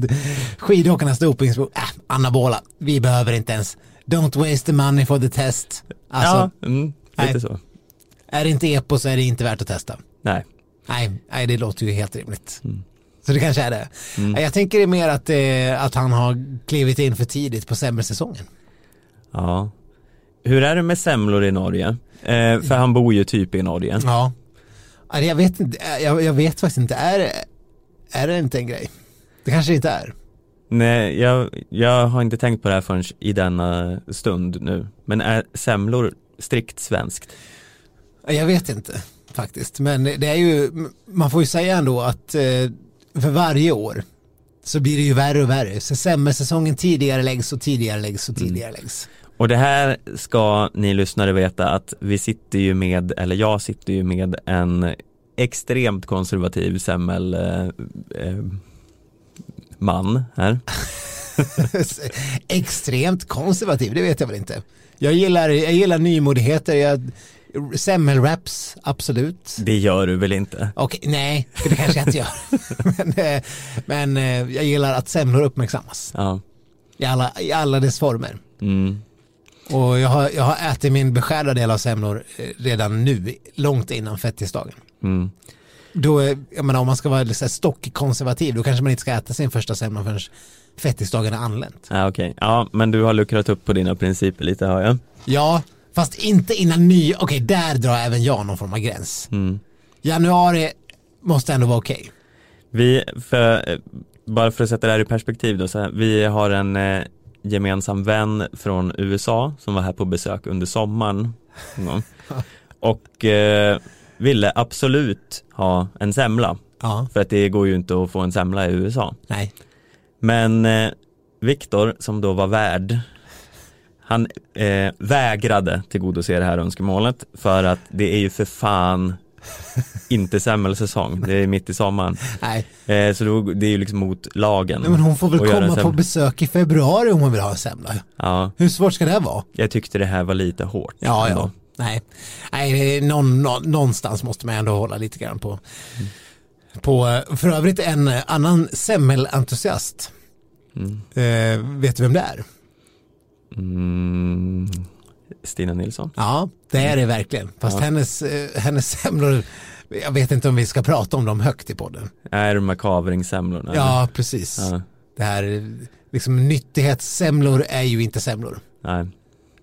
skidåkarnas dopingspår, äh, anabola, vi behöver inte ens, don't waste the money for the test. Alltså, ja, mm, lite nej. så. är det inte epo så är det inte värt att testa. Nej. Nej, nej det låter ju helt rimligt. Mm. Så det kanske är det. Mm. Jag tänker det mer att, eh, att han har klivit in för tidigt på semmelsäsongen. Ja. Hur är det med semlor i Norge? Eh, för han bor ju typ i Norge. Ja. Ja, Jag vet, inte, jag, jag vet faktiskt inte, är, är det inte en grej? Det kanske inte är. Nej, jag, jag har inte tänkt på det här förrän i denna stund nu. Men är semlor strikt svenskt? Jag vet inte faktiskt, men det är ju, man får ju säga ändå att eh, för varje år så blir det ju värre och värre. Så semmelsäsongen tidigare läggs och tidigare läggs och tidigare läggs. Och det här ska ni lyssnare veta att vi sitter ju med, eller jag sitter ju med en extremt konservativ semmel eh, eh, man här. Extremt konservativ, det vet jag väl inte. Jag gillar, jag gillar nymodigheter, jag, semmelwraps, absolut. Det gör du väl inte? Okej, nej, det kanske jag inte gör. men eh, men eh, jag gillar att semlor uppmärksammas. Ja. I alla, I alla dess former. Mm. Och jag har, jag har ätit min beskärda del av semlor eh, redan nu, långt innan fettisdagen. Mm. Då, jag menar om man ska vara lite stockkonservativ, då kanske man inte ska äta sin första semla förrän fettisdagen är anlänt. Ja, okej. Ja, men du har luckrat upp på dina principer lite hör jag. Ja, fast inte innan ny, okej där drar även jag någon form av gräns. Mm. Januari måste ändå vara okej. Vi, för, bara för att sätta det här i perspektiv då, så här, vi har en eh, gemensam vän från USA som var här på besök under sommaren och eh, ville absolut ha en semla Ja, för att det går ju inte att få en semla i USA. nej. Men eh, Viktor som då var värd han eh, vägrade tillgodose det här önskemålet för att det är ju för fan inte semmelsäsong, det är mitt i sommaren. nej. Eh, så då, det är ju liksom mot lagen. Nej, men hon får väl komma på besök i februari om hon vill ha en semla. Ja, Hur svårt ska det vara? jag tyckte det här var lite hårt. Ja, ändå. ja. Nej, Nej någon, nå- någonstans måste man ändå hålla lite grann på. På eh, för övrigt en annan semmelentusiast. Mm. Eh, vet du vem det är? Mm. Stina Nilsson. Ja, det är det verkligen. Fast Ja. hennes, eh, hennes semlor, jag vet inte om vi ska prata om dem högt i podden. Är de här kavringssemlorna? Ja, precis. Ja, Det här, liksom nyttighetssemlor är ju inte semlor. nej.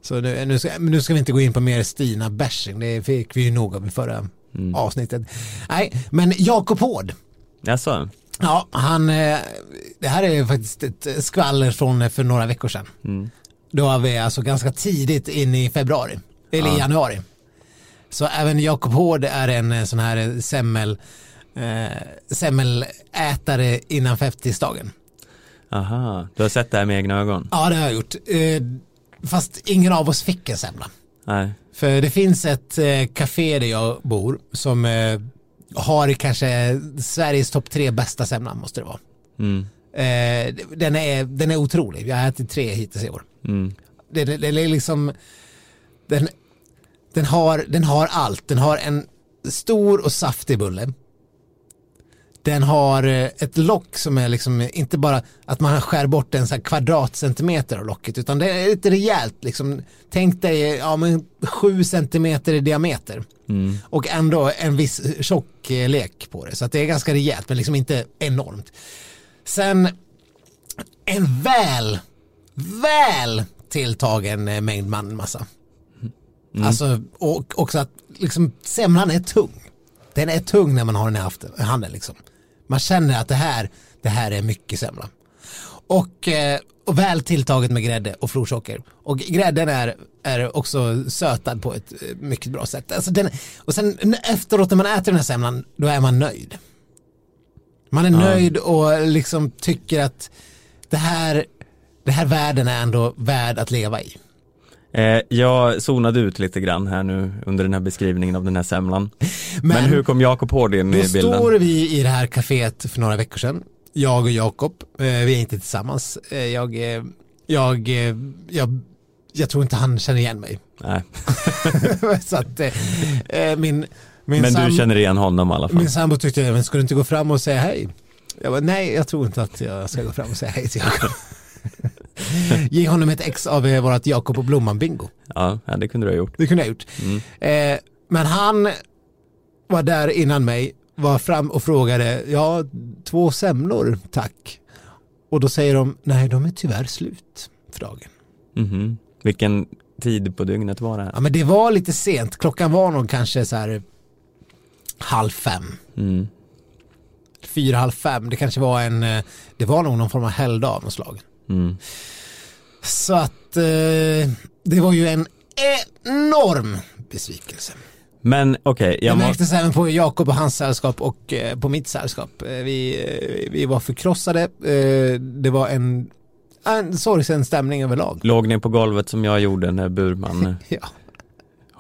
Så nu, nu, ska, nu ska vi inte gå in på mer Stina-bashing, det fick vi ju nog av i förra Mm. avsnittet. Nej, men Jakob Hård, Jaså? ja, han, eh, det här är faktiskt ett skvaller från för några veckor sedan. Mm. Då var vi alltså ganska tidigt in i februari, eller i Ja. januari. Så även Jakob Hård är en eh, sån här eh, semmel, eh, semmelätare innan fettisdagen. Aha, du har sett det här med egna ögon? Ja, det har jag gjort. Eh, fast ingen av oss fick en semla. Nej. För det finns ett eh, café där jag bor som eh, har kanske Sveriges topp tre bästa semla måste det vara. Mm. Eh, den, är, den är otrolig, jag har ätit tre hittills i år. Mm. Det, det, det är liksom, den, den, har, den har allt, den har en stor och saftig bulle. Den har eh, ett lock som är liksom inte bara att man skär bort en så kvadratcentimeter av locket utan det är lite rejält liksom. Tänk dig ja, men sju centimeter i diameter Mm. och ändå en viss tjocklek på det så att det är ganska rejält men liksom inte enormt. Sen en väl, väl tilltagen eh, mängd manmassa. Alltså och också att liksom semlan är tung. Den är tung när man har den i handen liksom. Man känner att det här, det här är mycket semla. Och, eh, och väl tilltaget med grädde och florsocker. Och grädden är, är också sötad på ett eh, mycket bra sätt. Alltså den, och sen efteråt när man äter den här semlan, då är man nöjd. Man är Ja. nöjd och liksom tycker att det här, det här världen är ändå värd att leva i. Eh, jag zonade ut lite grann här nu under den här beskrivningen av den här semlan. Men, hur kom Jakob Hård in Då i bilden? står vi i det här kaféet för några veckor sedan. Jag och Jakob, eh, vi är inte tillsammans. Eh, jag, jag, jag, jag tror inte han känner igen mig. Nej. Så att min, min, Men du känner igen honom i alla fall? min sambo tyckte, men ska du inte gå fram och säga hej? Jag bara, nej, jag tror inte att jag ska gå fram och säga hej till Jakob. Ge honom ett ex av eh, vårt Jakob och Blomman-bingo. Ja, ja, det kunde du ha gjort. Det kunde jag ha gjort. Mm. Eh, men han var där innan mig, var fram och frågade, ja, två semlor, tack. Och då säger de, nej, de är tyvärr slut för dagen. Mhm. Vilken tid på dygnet var det här? Ja, men det var lite sent, klockan var nog kanske så här halv fem, Mm. fyra, halv fem. Det kanske var en, eh, det var nog någon form av helgdag av något slag. Mm. Så att eh, det var ju en enorm besvikelse. Men okej, Det jag må... märktes även på Jakob och hans sällskap och eh, på mitt sällskap. Eh, Vi, eh, vi var förkrossade. Eh, Det var en, en sorgsen stämning överlag. låg ni på golvet som jag gjorde när Burman Ja.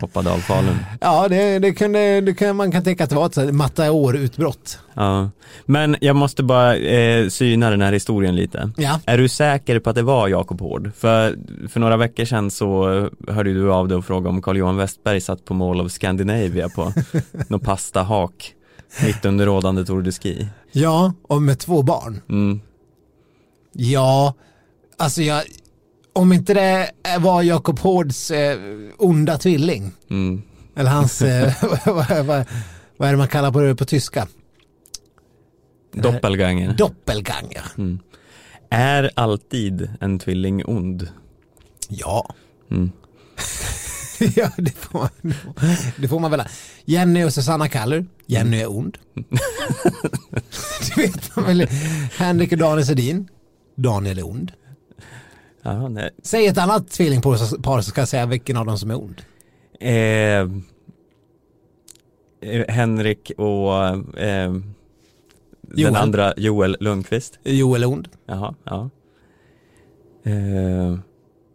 Hoppa dalfalun. Ja, det, det, kunde, det kan, man kan tänka att det var ett Mataor-utbrott. Ja. Men jag måste bara eh, syna den här historien lite. Ja. Är du säker på att det var Jakob Hård? För, för några veckor sedan så hörde du av dig och frågade om Carl-Johan Westberg satt på Mall of Scandinavia på någon pastahak mitt under rådande Tour de Ski. Ja, och med två barn. Mm. Ja, alltså jag, om inte det var Jakob Hårds eh, onda tvilling, Mm. eller hans, eh, vad, vad, vad är det man kallar på det på tyska? Doppelganger. Doppelganger. Mm. Är alltid en tvilling ond? Ja. Mm. ja, det får, man, det får man väl. Jenny och Susanna Kallur. Jenny är ond. du vet man väl. Henrik och Daniel Sedin. Daniel är ond. Ja, nej. Säg ett annat tvillingpar så ska jag säga vilken av dem som är ond. Eh, eh, Henrik och eh, den Joel. andra Joel Lundqvist. Joel är ond. Jaha, ja. Eh,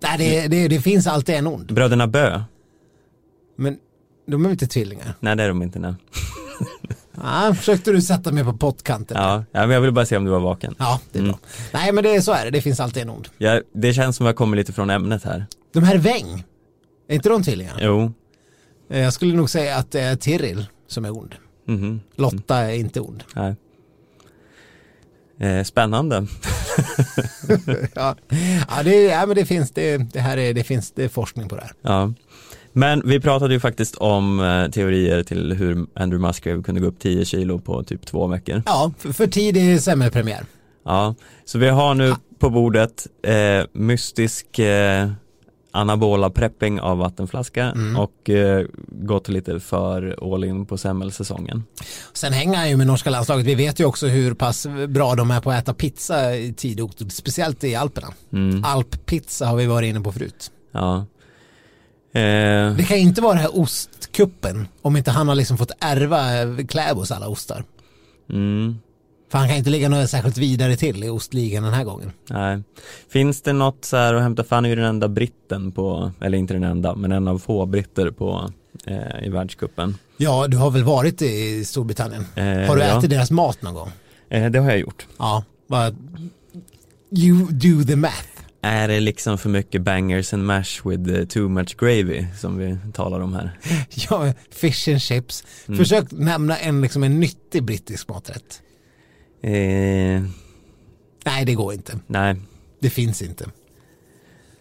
Nej, det, det, det finns alltid en ond. bröderna Bö. Men de är inte tvillingar. Nej det är de inte nu. Ja, försökte du sätta mig på pottkanten. Ja, ja, men jag ville bara se om du var vaken. Ja, det är Mm. bra. Nej, men det är så är det. Det finns alltid en ond. Ja, det känns som att jag kommer lite från ämnet här. De här Weng, är inte de tvillingar? Jo. Eh, Jag skulle nog säga att det är Tiril som är ond. Mhm. Lotta är inte ond. Nej. Eh, spännande. ja, ja, det, ja men det finns, det, det här är, det finns det är forskning på det här. Ja. Men vi pratade ju faktiskt om eh, teorier till hur Andrew Musgrave kunde gå upp 10 kilo på typ två veckor. Ja, för, för tidig semmelpremiär. Ja, så vi har nu på bordet eh, mystisk eh, anabola prepping av vattenflaska Mm. och eh, gått lite för all in på semmelsäsongen. Sen hänger han ju med norska landslaget. Vi vet ju också hur pass bra de är på att äta pizza i tid och speciellt i Alperna. Mm. Alppizza har vi varit inne på förut. Ja. Eh, Det kan inte vara den här ostkuppen om inte han har liksom fått ärva Kläbos alla ostar. mm, För han kan inte ligga något särskilt vidare till i ostligan den här gången. nej. Finns det något så här att hämta, för han är ju den enda britten på, eller inte den enda, men en av få britter på eh, i världscupen. Ja, du har väl varit i Storbritannien? Eh, har du ja. ätit deras mat någon gång? Eh, det har jag gjort. Ja, bara you do the math. Är det liksom för mycket bangers and mash with eh, too much gravy som vi talar om här? Ja, fish and chips. Mm. Försök nämna en, liksom en nyttig brittisk maträtt. Eh, Nej, det går inte. nej, Det finns inte.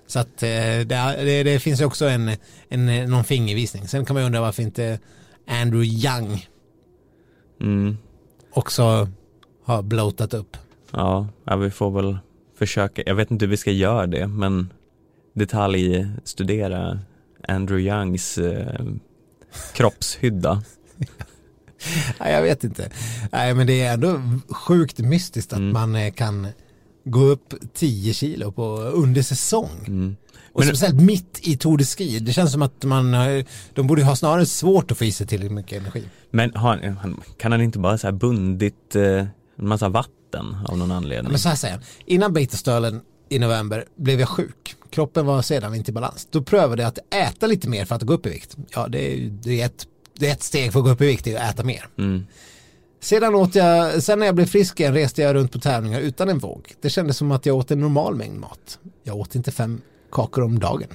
Så att eh, det, det, det finns ju också en, en, någon fingervisning. Sen kan man ju undra varför inte Andrew Young mm, också har bloatat upp. ja, ja, vi får väl försöka, jag vet inte hur vi ska göra det, men detaljstudera Andrew Youngs eh, kroppshydda. Nej, jag vet inte. Nej, men det är ändå sjukt mystiskt att Mm. man eh, kan gå upp 10 kilo på under säsong. Mm. Och Men- speciellt mitt i Tour de Ski. Det känns som att man, har- de borde ha snarare svårt att få i sig tillräckligt mycket energi. Men han, kan han inte bara så här bundit eh, en massa vatten av någon anledning? Men så här säger jag, innan Betastölen i november blev jag sjuk. Kroppen var sedan inte i balans. Då prövade jag att äta lite mer för att gå upp i vikt. Ja, det är, det är, ett, det är ett steg för att gå upp i vikt, det är att äta mer. Mm. Sedan åt jag, sen när jag blev frisk igen reste jag runt på tävlingar utan en våg. Det kändes som att jag åt en normal mängd mat. Jag åt inte fem kakor om dagen.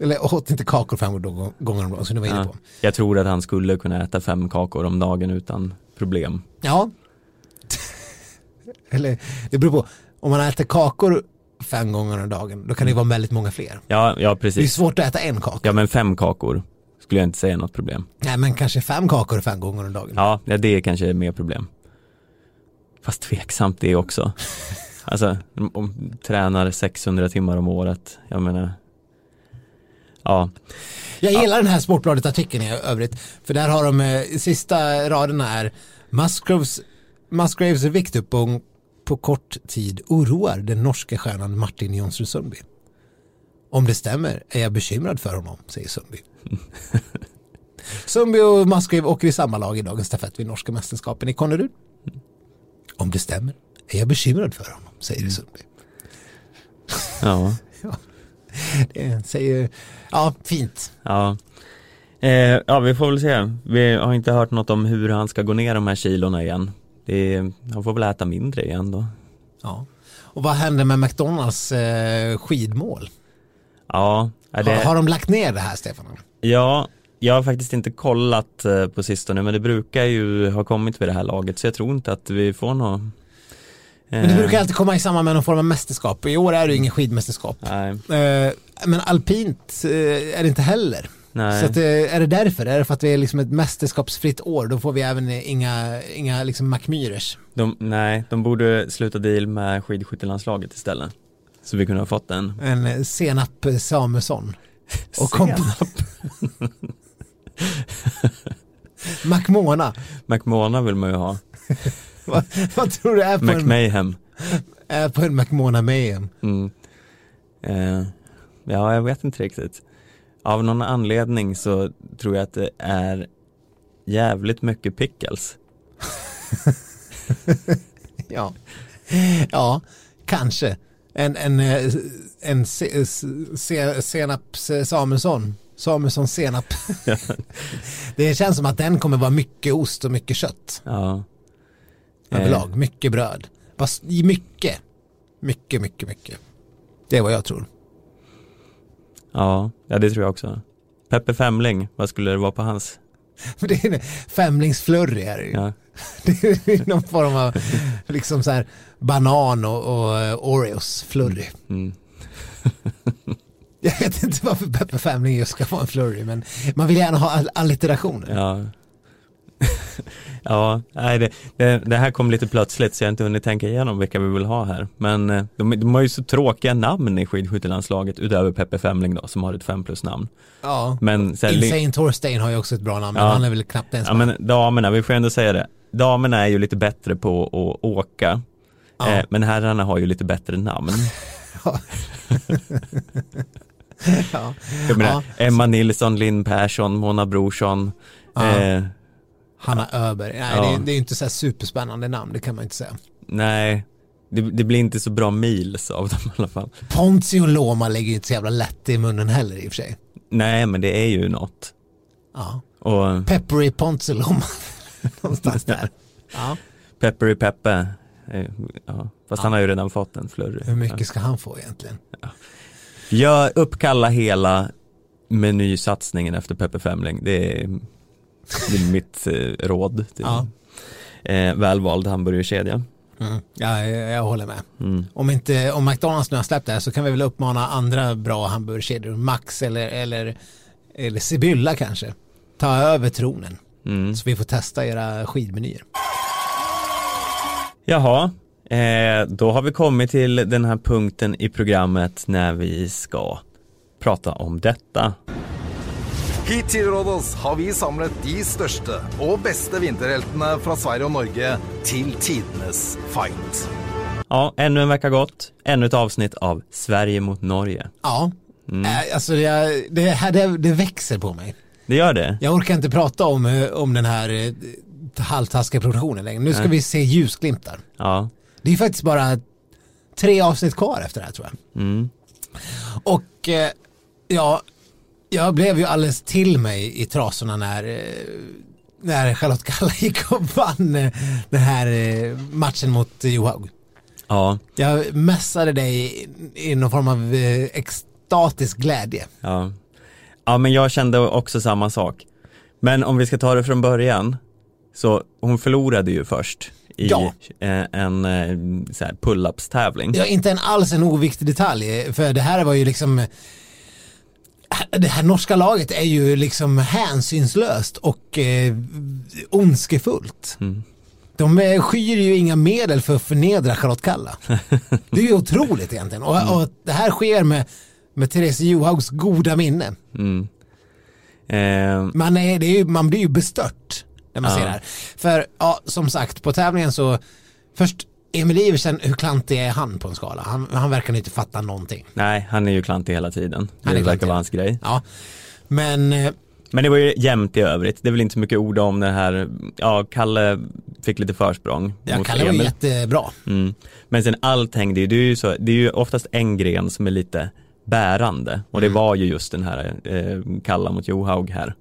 Eller åt inte kakor fem gånger om dagen som du var inne Ja. på. Jag tror att han skulle kunna äta fem kakor om dagen utan problem. Ja. Eller det beror på, om man äter kakor fem gånger om dagen då kan det vara väldigt många fler. Ja, ja Det är precis. svårt att äta en kaka. Ja men fem kakor skulle jag inte säga något problem. Nej men kanske fem kakor fem gånger om dagen. Ja, ja det är kanske mer problem. Fast tveksamt det också. Alltså, om, tränar 600 timmar om året, jag menar Ja, Jag gillar den här Sportbladet-artikeln i övrigt. För där har de, eh, sista raderna är Musgraves, Musgraves viktuppgång på kort tid oroar den norska stjärnan Martin Jonsrud Sundby. Om det stämmer är jag bekymrad för honom, säger Sundby. Sundby och Musgrave åker i samma lag i dagens stafett vid norska mästerskapen i Konnerud. Om det stämmer är jag bekymrad för honom, säger Sundby. ja. det säger, ja, fint. Ja. Eh, ja, vi får väl se. Vi har inte hört något om hur han ska gå ner de här kilorna igen. Det han får väl äta mindre igen då. Ja. Och vad händer med McDonalds eh, skidmål? Ja, det... har, har de lagt ner det här Stefan? Ja, jag har faktiskt inte kollat eh, på sistone men det brukar ju ha kommit vid det här laget så jag tror inte att vi får något Men det brukar alltid komma i samband med någon form av mästerskap. I år är det ju ingen skidmästerskap. Nej, Eh, Men alpint eh, är det inte heller. Nej. Så att, eh, är det därför? Är det för att vi är liksom ett mästerskapsfritt år? Då får vi även inga, inga liksom McMyrers. De, nej, de borde sluta deal med skidskyttelandslaget istället. Så vi kunde ha fått en En eh, Senap Samuelsson. Och komp- McMona. McMona vill man ju ha. vad, vad tror du är på, en, McMahon. är på en McMona Mayhem? Mm. Eh, ja, jag vet inte riktigt. Av någon anledning så tror jag att det är jävligt mycket pickles. Ja. ja, kanske. En, en, eh, en se, se, senap Samuelsson. Samuelsson senap. det känns som att den kommer vara mycket ost och mycket kött Ja. Eh, överlag. Mycket bröd. Mycket. Mycket, mycket, mycket. Det är vad jag tror. Ja, ja det tror jag också. Peppe Femling, vad skulle det vara på hans? Det är femlingsflurry är det ju. Ja, Det är någon form av liksom så här banan och, och eh, Oreos flurry. mm. Jag vet inte varför Peppe Femling just ska vara en flurry men man vill gärna ha all, alliterationer. ja. Ja nej, det, det, det här kom lite plötsligt så jag har inte hunnit tänka igenom vilka vi vill ha här. Men eh, de, de har ju så tråkiga namn i skidskyttelandslaget utöver Peppe Femling då som har ett 5 plus namn. Ja. Men, så här, Insane Torstein har ju också ett bra namn men Ja. han är väl knappt ens ja, men damerna, vi får ändå säga det. Damerna är ju lite bättre på att åka. Ja. Eh, men herrarna har ju lite bättre namn. ja. Jag menar. Emma Nilsson, Linn Persson, Mona Brorsson. Eh, Hanna Öberg. Nej, Ja. det, är- det är ju inte så här superspännande namn, det kan man inte säga. nej, det, det blir inte så bra mils av dem i alla fall. Ponzio Loma lägger ju inte så jävla lätt i munnen heller i och för sig. Nej, men det är ju något. Ja. Och Peppery Ponzio Loma. Någonstans där. Ja. Peppery Peppe. eh, Ja, fast han har ju redan fått en flurry. Hur mycket ska han få egentligen? Jag uppkalla hela menysatsningen efter Peppe Femling. Det är, det är mitt eh, råd till Ja. eh, välvald hamburgerkedja. Mm. Ja, jag, jag håller med. Mm. Om, inte, om McDonalds nu har släppt det här så kan vi väl uppmana andra bra hamburgerkedjor, Max eller, eller, eller Sibylla kanske, ta över tronen Mm. så vi får testa era skidmenyer. Jaha, eh, då har vi kommit till den här punkten i programmet när vi ska prata om detta. Hit til Rådås har vi samlet de største og beste vinterheltene fra Sverige og Norge til tidenes fight. Ja, ännu en vecka gått, ännu ett avsnitt av Sverige mot Norge. Ja, äh, alltså det, det, det, det växer på mig. Det gör det? Jag orkar inte prata om, eh, om den här eh, halvtaskiga produktionen längre. Nu ska Nej. vi se ljusglimtar. Ja. Det är faktiskt bara tre avsnitt kvar efter det här tror jag. Mm. Och eh, ja, jag blev ju alldeles till mig i trasorna när, eh, när Charlotte Kalla gick och vann eh, den här eh, matchen mot Johaug. Ja, Jag mässade dig i, någon form av extatisk glädje. ja. Ja, men jag kände också samma sak. Men om vi ska ta det från början, så hon förlorade ju först i Ja. en här pull-ups tävling. Ja, inte en alls en oviktig detalj, för det här var ju liksom det här norska laget är ju liksom hänsynslöst och eh, ondskefullt. Mm. De eh, skyr ju inga medel för att förnedra Charlotte Kalla. Det är ju otroligt egentligen. Och, och det här sker med, med Therese Johaugs goda minne. Mm. Eh, Man, är, det är ju, man blir ju bestört när man Ja. ser det här. För ja, som sagt, på tävlingen så först Emil Iversen, hur klantig är han på en skala? Han, han verkar inte fatta någonting. nej, han är ju klantig hela tiden. Han är Det verkar vara hans grej. Ja. Men eh, Men det var ju jämnt i övrigt. Det är väl inte så mycket ord om det här. Ja, Kalle fick lite försprång kallar det Emil. jättebra. Mm. Men sen allt hängde ju, det är ju så, det är ju oftast en gren som är lite bärande och det Mm. var ju just den här eh, kalla mot Johaug här.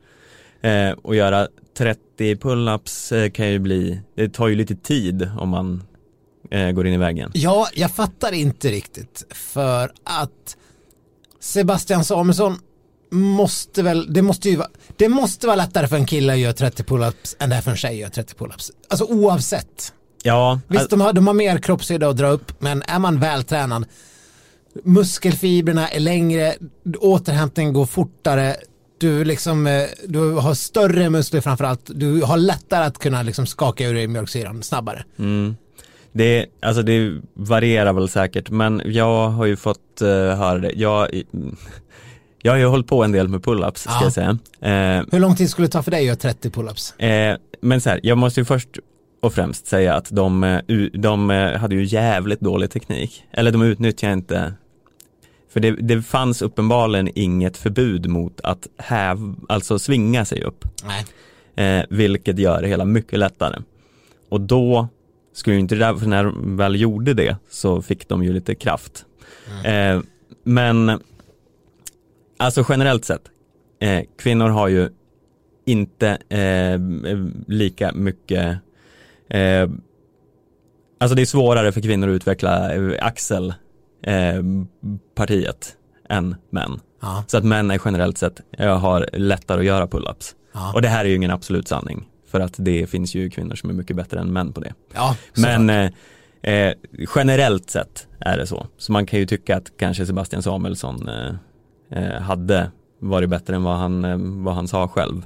Eh, och göra 30 pull-ups eh, kan ju bli, det tar ju lite tid om man eh, går in i väggen. Ja, jag fattar inte riktigt för att Sebastian Samuelsson måste väl, det måste ju vara, det måste vara lättare för en kille att göra 30 pull-ups än det är för en tjej att göra 30 pull-ups. Alltså oavsett. Ja, Visst, de har, de har mer kroppshydda att dra upp, men är man vältränad, muskelfibrerna är längre, återhämtningen går fortare, du, liksom, eh, du har större muskler framförallt, du har lättare att kunna liksom skaka ur dig mjölksyran snabbare. Mm. Det, alltså det varierar väl säkert men jag har ju fått uh, höra det. Jag, jag har ju hållit på en del med pull-ups ska Ja. jag säga. Eh, Hur lång tid skulle det ta för dig att göra 30 pull-ups? eh, men så här, jag måste ju först och främst säga att de, eh, de eh, hade ju jävligt dålig teknik. Eller de utnyttjade inte för det, det fanns uppenbarligen inget förbud mot att häv, alltså svinga sig upp. Eh, vilket gör det hela mycket lättare. Och då skulle ju inte det där, för när de väl gjorde det så fick de ju lite kraft. Eh, men alltså generellt sett, eh, kvinnor har ju inte eh, lika mycket eh, Alltså det är svårare för kvinnor att utveckla eh, axelpartiet än män. Ja. Så att män är generellt sett eh, har lättare att göra pull-ups. Ja. Och det här är ju ingen absolut sanning. För att det finns ju kvinnor som är mycket bättre än män på det. Ja, Men eh, eh, generellt sett är det så. Så man kan ju tycka att kanske Sebastian Samuelsson eh, eh, hade varit bättre än vad han, eh, vad han sa själv.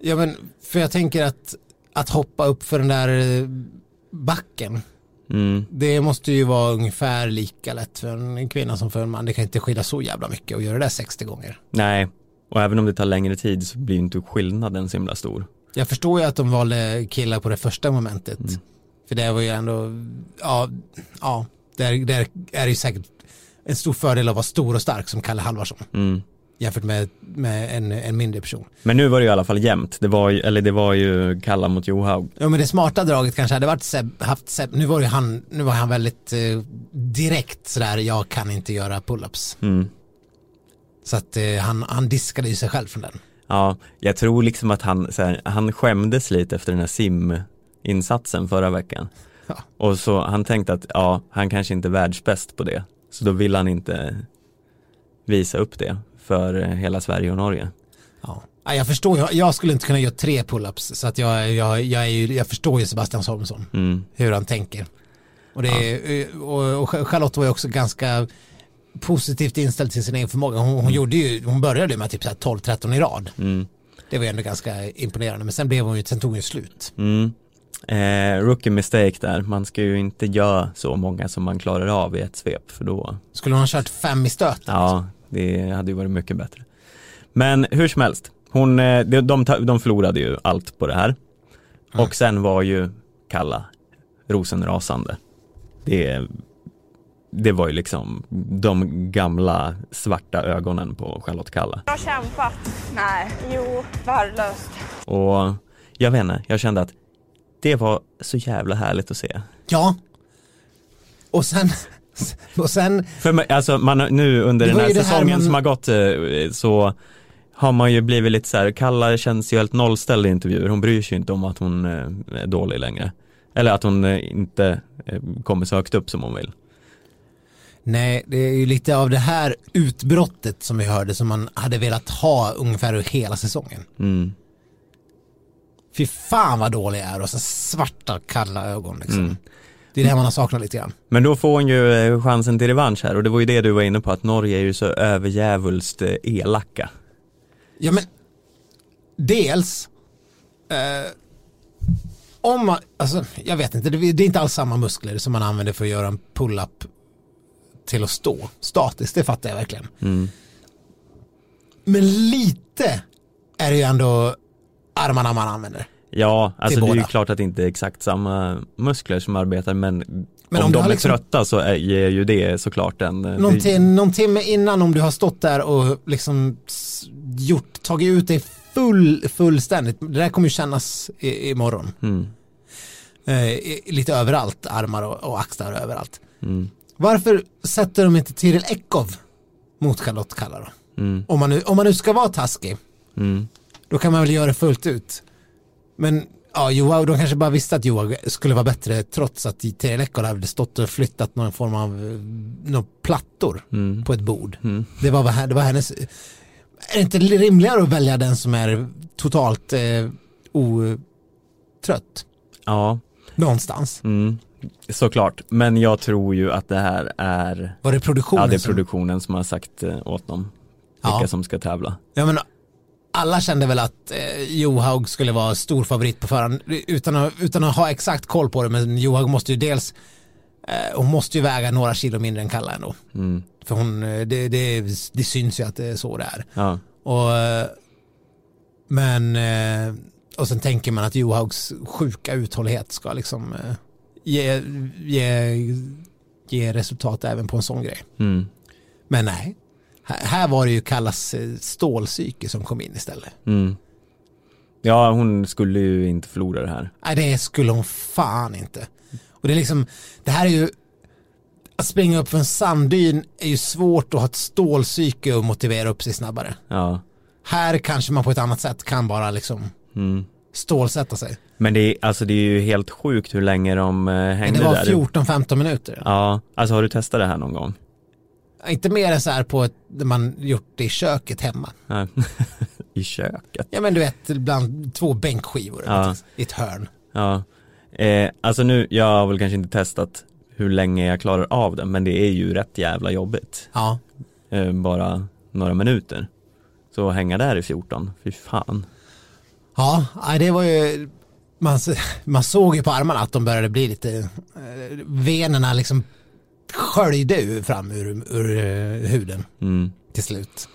Ja men för jag tänker att, att hoppa upp för den där eh, backen, Mm. det måste ju vara ungefär lika lätt för en kvinna som för en man. Det kan inte skilja så jävla mycket att göra det där 60 gånger. Nej, och även om det tar längre tid så blir inte skillnaden så himla stor. Jag förstår ju att de valde killar på det första momentet. Mm. För det var ju ändå, ja, ja, där, där är det ju säkert en stor fördel att vara stor och stark som Kalle Halvarsson Mm. jämfört med, med en, en mindre person. Men nu var det ju i alla fall jämnt. Det var ju, eller det var ju Kalla mot Johaug. Ja men det smarta draget kanske hade varit Seb, haft Seb, nu var ju han, nu var han väldigt eh, direkt sådär, jag kan inte göra pull-ups. Mm. Så att eh, han, han diskade ju sig själv från den. Ja, jag tror liksom att han, så här, han skämdes lite efter den här sim-insatsen förra veckan. Ja. Och så han tänkte att ja, han kanske inte är världsbäst på det. Så då vill han inte visa upp det för eh, hela Sverige och Norge. Ja. Ja, jag förstår, jag, jag skulle inte kunna göra tre pull-ups så att jag, jag, jag, ju, jag förstår ju Sebastian Samuelsson, Mm. hur han tänker. Och, det är, och, och Charlotte var ju också ganska positivt inställd till sin egen förmåga. Hon, hon, gjorde ju, hon började ju med typ så här 12-13 i rad. Mm. Det var ju ändå ganska imponerande, men sen, blev hon ju, sen tog hon ju slut. Mm. Eh, rookie mistake där, man ska ju inte göra så många som man klarar av i ett svep för då, Skulle hon ha kört fem i stöt? ja, det hade ju varit mycket bättre. Men hur som helst, hon, eh, de, de, de förlorade ju allt på det här. Mm. Och sen var ju Kalla rosenrasande. Det, det var ju liksom de gamla svarta ögonen på Charlotte Kalla. Jag har kämpat. Nej. Jo, värdelöst. Och jag vet inte, jag kände att det var så jävla härligt att se. Ja. Och sen, och sen För mig, alltså man, nu under den här ju här säsongen man- som har gått eh, så har man ju blivit lite så här, Kalla känns ju helt nollställd i intervjuer, hon bryr sig inte om att hon eh, är dålig längre. Eller att hon eh, inte kommer så högt upp som hon vill. Nej, det är ju lite av det här utbrottet som vi hörde som man hade velat ha ungefär hela säsongen. Mm. Fy fan vad dålig är och så svarta kalla ögon liksom. Mm. Det är det man har saknat lite grann. Men då får hon ju eh, chansen till revansch här och det var ju det du var inne på att Norge är ju så överjävulskt eh, elaka. Ja men dels eh, om man, alltså jag vet inte, det, det är inte alls samma muskler som man använder för att göra en pull-up till att stå statiskt, det fattar jag verkligen. Mm. Men lite är det ju ändå armarna man använder. Ja, alltså det är ju båda. klart att det inte är exakt samma muskler som arbetar men, Men om, om de är liksom- trötta så är, ger ju det såklart en eh, Någon, det- någon timme innan om du har stått där och liksom gjort, tagit ut dig full, fullständigt. Det där kommer ju kännas i, imorgon. Mm, Eh, lite överallt, armar och, och axlar överallt. mm. Varför sätter de inte Tiril Eckov mot Charlotte Kalla då. Mm. Om man, nu, om man nu ska vara taskig, Mm. då kan man väl göra det fullt ut. Men ja, Joao, de kanske bara visste att Joao skulle vare bättre trots att Terje Lekkola hade stått och flyttat någon form av eh, några plattor Mm. på ett bord. Mm. Det var, vad- det var hennes... Är det inte rimligare att välja den som är totalt eh, otrött? Ja, Någonstans. Såklart. Men jag tror ju att det här är, Var det produktionen ja det är produktionen som har sagt eh, åt dem vilka Ja. som ska tävla. Ja, men alla kände väl att eh, Johaug skulle vara stor favorit på förhand utan att, utan att ha exakt koll på det. Men Johaug måste ju dels, eh, hon måste ju väga några kilo mindre än Kalla ändå. Mm. För hon, eh, det, det, det syns ju att det är så det är. Ja, Och, eh, men, och sen tänker man att Johaugs sjuka uthållighet ska liksom ge, ge, ge resultat även på en sån grej. mm. Men nej, här, var det ju Kallas eh, stålpsyke som kom in istället. Mm. ja hon skulle ju inte förlora det här. Nej, det skulle hon fan inte. Och det är liksom, det här är ju, att springa upp för en sanddyn är ju svårt att ha ett stålpsyke och motivera upp sig snabbare. Ja. Här kanske man på ett annat sätt kan bara liksom Mm. stålsätta sig. Men det är, alltså det är ju helt sjukt hur länge de eh, hängde det var där. 14-15 minuter. Ja, alltså har du testat det här någon gång? Inte mer än så här på ett, där man gjort det i köket hemma. I köket? Ja men du vet, bland två bänkskivor Ja. i ett hörn. Ja. Eh, alltså nu, jag har väl kanske inte testat hur länge jag klarar av det, men det är ju rätt jävla jobbigt. Ja, Eh, bara några minuter. Så hänga där i 14, fy fan. ja det var ju, man, man såg ju på armarna att de började bli lite, eh, venerna liksom sköljde fram ur, ur eh, huden Mm. till slut.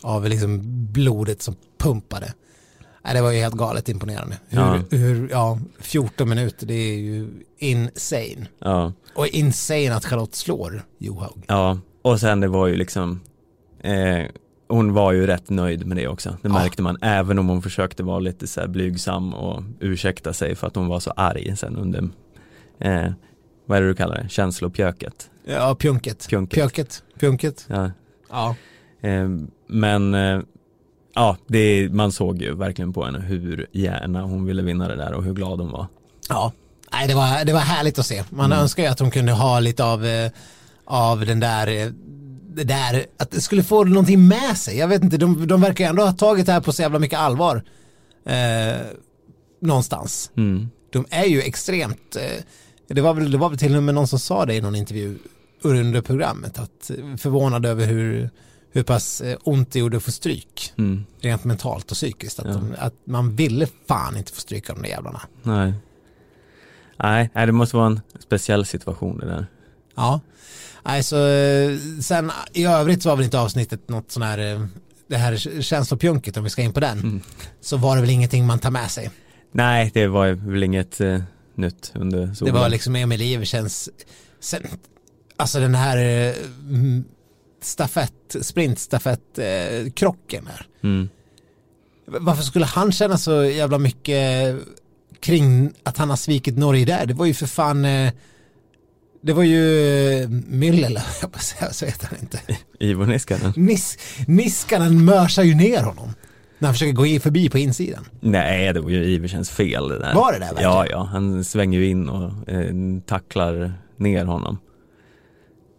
Av liksom blodet som pumpade. Nej, det var ju helt galet imponerande. Hur, Ja. hur, ja, 14 minuter, det är ju insane. Ja, Och insane att Charlotte slår Johaug. ja. Och sen det var ju liksom, eh, hon var ju rätt nöjd med det också. Det Ja. märkte man, även om hon försökte vara lite så här blygsam och ursäkta sig för att hon var så arg sen under, eh, vad är det du kallar det, känslopjöket. Ja, pjunket. Pjunket. Pjunket. Pjunket. Ja. Ja. Eh, men eh, ja, det, man såg ju verkligen på henne hur gärna hon ville vinna det där och hur glad hon var. Ja. Nej, det var, det var härligt att se. Man önskar ju att hon kunde ha lite av, eh, av den där, eh, det där, att det skulle få någonting med sig. Jag vet inte, de, de verkar ändå ha tagit det här på så jävla mycket allvar. Eh, någonstans. Mm. De är ju extremt, eh, det var, väl, det var väl till och med någon som sa det i någon intervju under programmet, att eh, förvånad över hur, hur pass eh, ont det gjorde att få stryk. Mm. Rent mentalt och psykiskt. Att, Ja. de, att man ville fan inte få stryka de där jävlarna. Nej. Nej, nej, det måste vara en speciell situation det där. Ja. Alltså, eh, sen i övrigt så var väl inte avsnittet något sån här, eh, det här känslopjunket om vi ska in på den. Mm. Så var det väl ingenting man tar med sig. Nej, det var väl inget eh, nytt under Det solen. var liksom Emil Iversens, sen, alltså den här eh, stafett, sprintstafett eh, krocken här. Mm. Varför skulle han känna så jävla mycket kring att han har svikit Norge där? Det var ju för fan, det var ju eh, Myllylä, jag på säga, så heter han inte. Ivo Niskanen? Nis, Niskanen mörsar ju ner honom. När han försöker gå förbi på insidan. Nej, det var ju Iversens fel det där. Var det det verkligen? Ja, ja, han svänger ju in och eh, tacklar ner honom.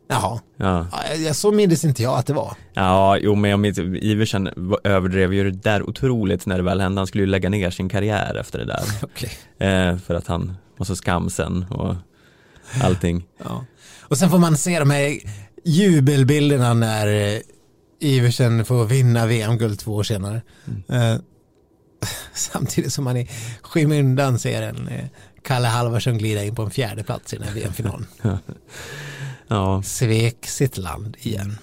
Jaha, Ja, ja, jag- så minns inte jag att det var. ja jo men jag minns, Iversen överdrev ju det där otroligt när det väl hände. Han skulle ju lägga ner sin karriär efter det där. Okej. Eh, för att han var så skamsen och allting. Ja. Och sen får man se de här jubelbilderna när eh, Iversen får vinna VM-guld två år senare. Eh, samtidigt som man i skymundan ser en eh, Kalle Halvarsson glida in på en fjärde plats i den här VM-finalen. Ja, Svek sitt land igen.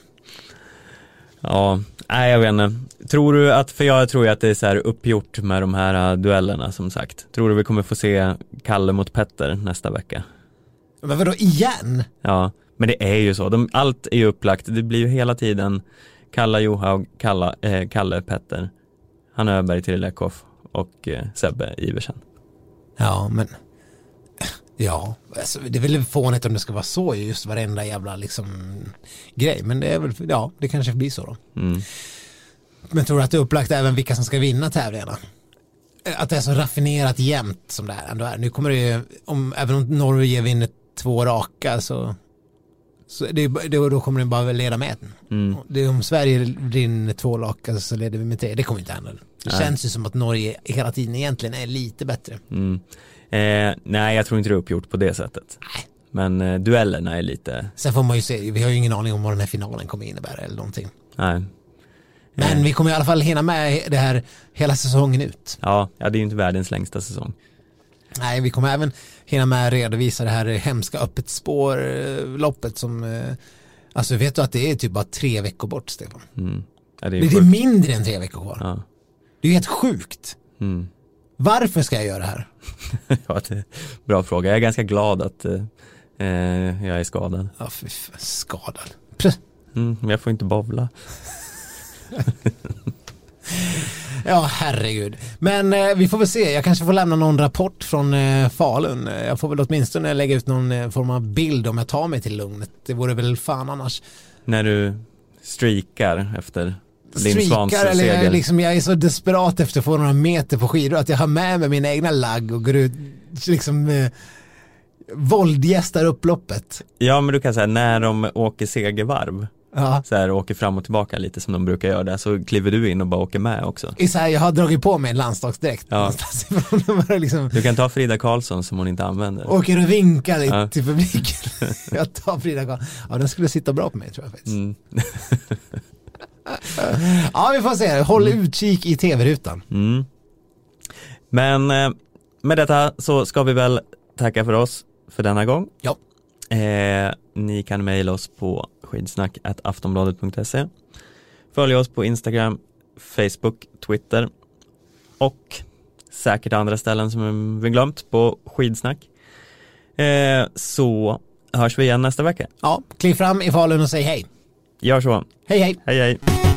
ja, nej jag vet inte. Tror du att, för jag tror ju att det är så här uppgjort med de här äh, duellerna som sagt. Tror du vi kommer få se Kalle mot Petter nästa vecka? Men vadå igen? Ja, men det är ju så. De, allt är ju upplagt. Det blir ju hela tiden Kalla Johaug, Kalla, eh, Kalle Petter, Hanna Öberg till Lekhoff och eh, Sebbe Iversen. Ja, men Ja, alltså, det är väl fånigt om det ska vara så just varenda jävla liksom grej. Men det är väl, ja, det kanske blir så då. Mm. Men tror du att det är upplagt även vilka som ska vinna tävlingarna? Att det är så raffinerat jämnt som det här ändå är. Nu kommer det ju, om, även om Norge vinner två raka så, så det, då kommer det bara leda med den. Mm. Det, om Sverige vinner två raka så leder vi med tre. Det kommer inte hända. Det Nej. känns ju som att Norge hela tiden egentligen är lite bättre. Mm. Eh, nej, jag tror inte det är uppgjort på det sättet. Nej. Men eh, duellerna är lite, Sen får man ju se, vi har ju ingen aning om vad den här finalen kommer innebära eller någonting. nej. Men Eh, vi kommer i alla fall hinna med det här hela säsongen ut. Ja, ja, det är ju inte världens längsta säsong. Nej, vi kommer även hinna med att redovisa det här hemska öppet spår-loppet som, eh, alltså vet du att det är typ bara tre veckor bort, Stefan? Mm. Ja, det Det är är sjukt. mindre än tre veckor kvar. Ja. Det är helt sjukt. Mm. Varför ska jag göra det här? ja, det är bra fråga. Jag är ganska glad att eh, eh, jag är skadad. Ja, fy fan, skadad. Pff. Mm, men jag får inte bowla. Ja, herregud. Men eh, vi får väl se. Jag kanske får lämna någon rapport från eh, Falun. Jag får väl åtminstone lägga ut någon eh, form av bild om jag tar mig till lugnet. Det vore väl fan annars. När du streakar efter Linn Svans eller jag, liksom, jag är så desperat efter att få några meter på skidor att jag har med mig mina egna lagg och går ut liksom eh, våldgästar upploppet. Ja, men du kan säga när de åker segervarv, Ja. så här åker fram och tillbaka lite som de brukar göra där, så kliver du in och bara åker med också. I så här, jag har dragit på mig en landslagsdräkt Ja. liksom, Du kan ta Frida Karlsson som hon inte använder. åker och vinkar lite Ja. till publiken. jag tar Frida Karl. Ja, den skulle sitta bra på mig tror jag faktiskt. Mm. Ja, vi får se. Håll utkik i tv-rutan. Mm. Men eh, med detta så ska vi väl tacka för oss för denna gång. Ja. Eh, ni kan mejla oss på skidsnack.aftonbladet.se Följ oss på Instagram, Facebook, Twitter och säkert andra ställen som vi glömt på skidsnack. Eh, så hörs vi igen nästa vecka. Ja, kliv fram i Falun och säg hej. Gör så. Hej hej. Hej hej.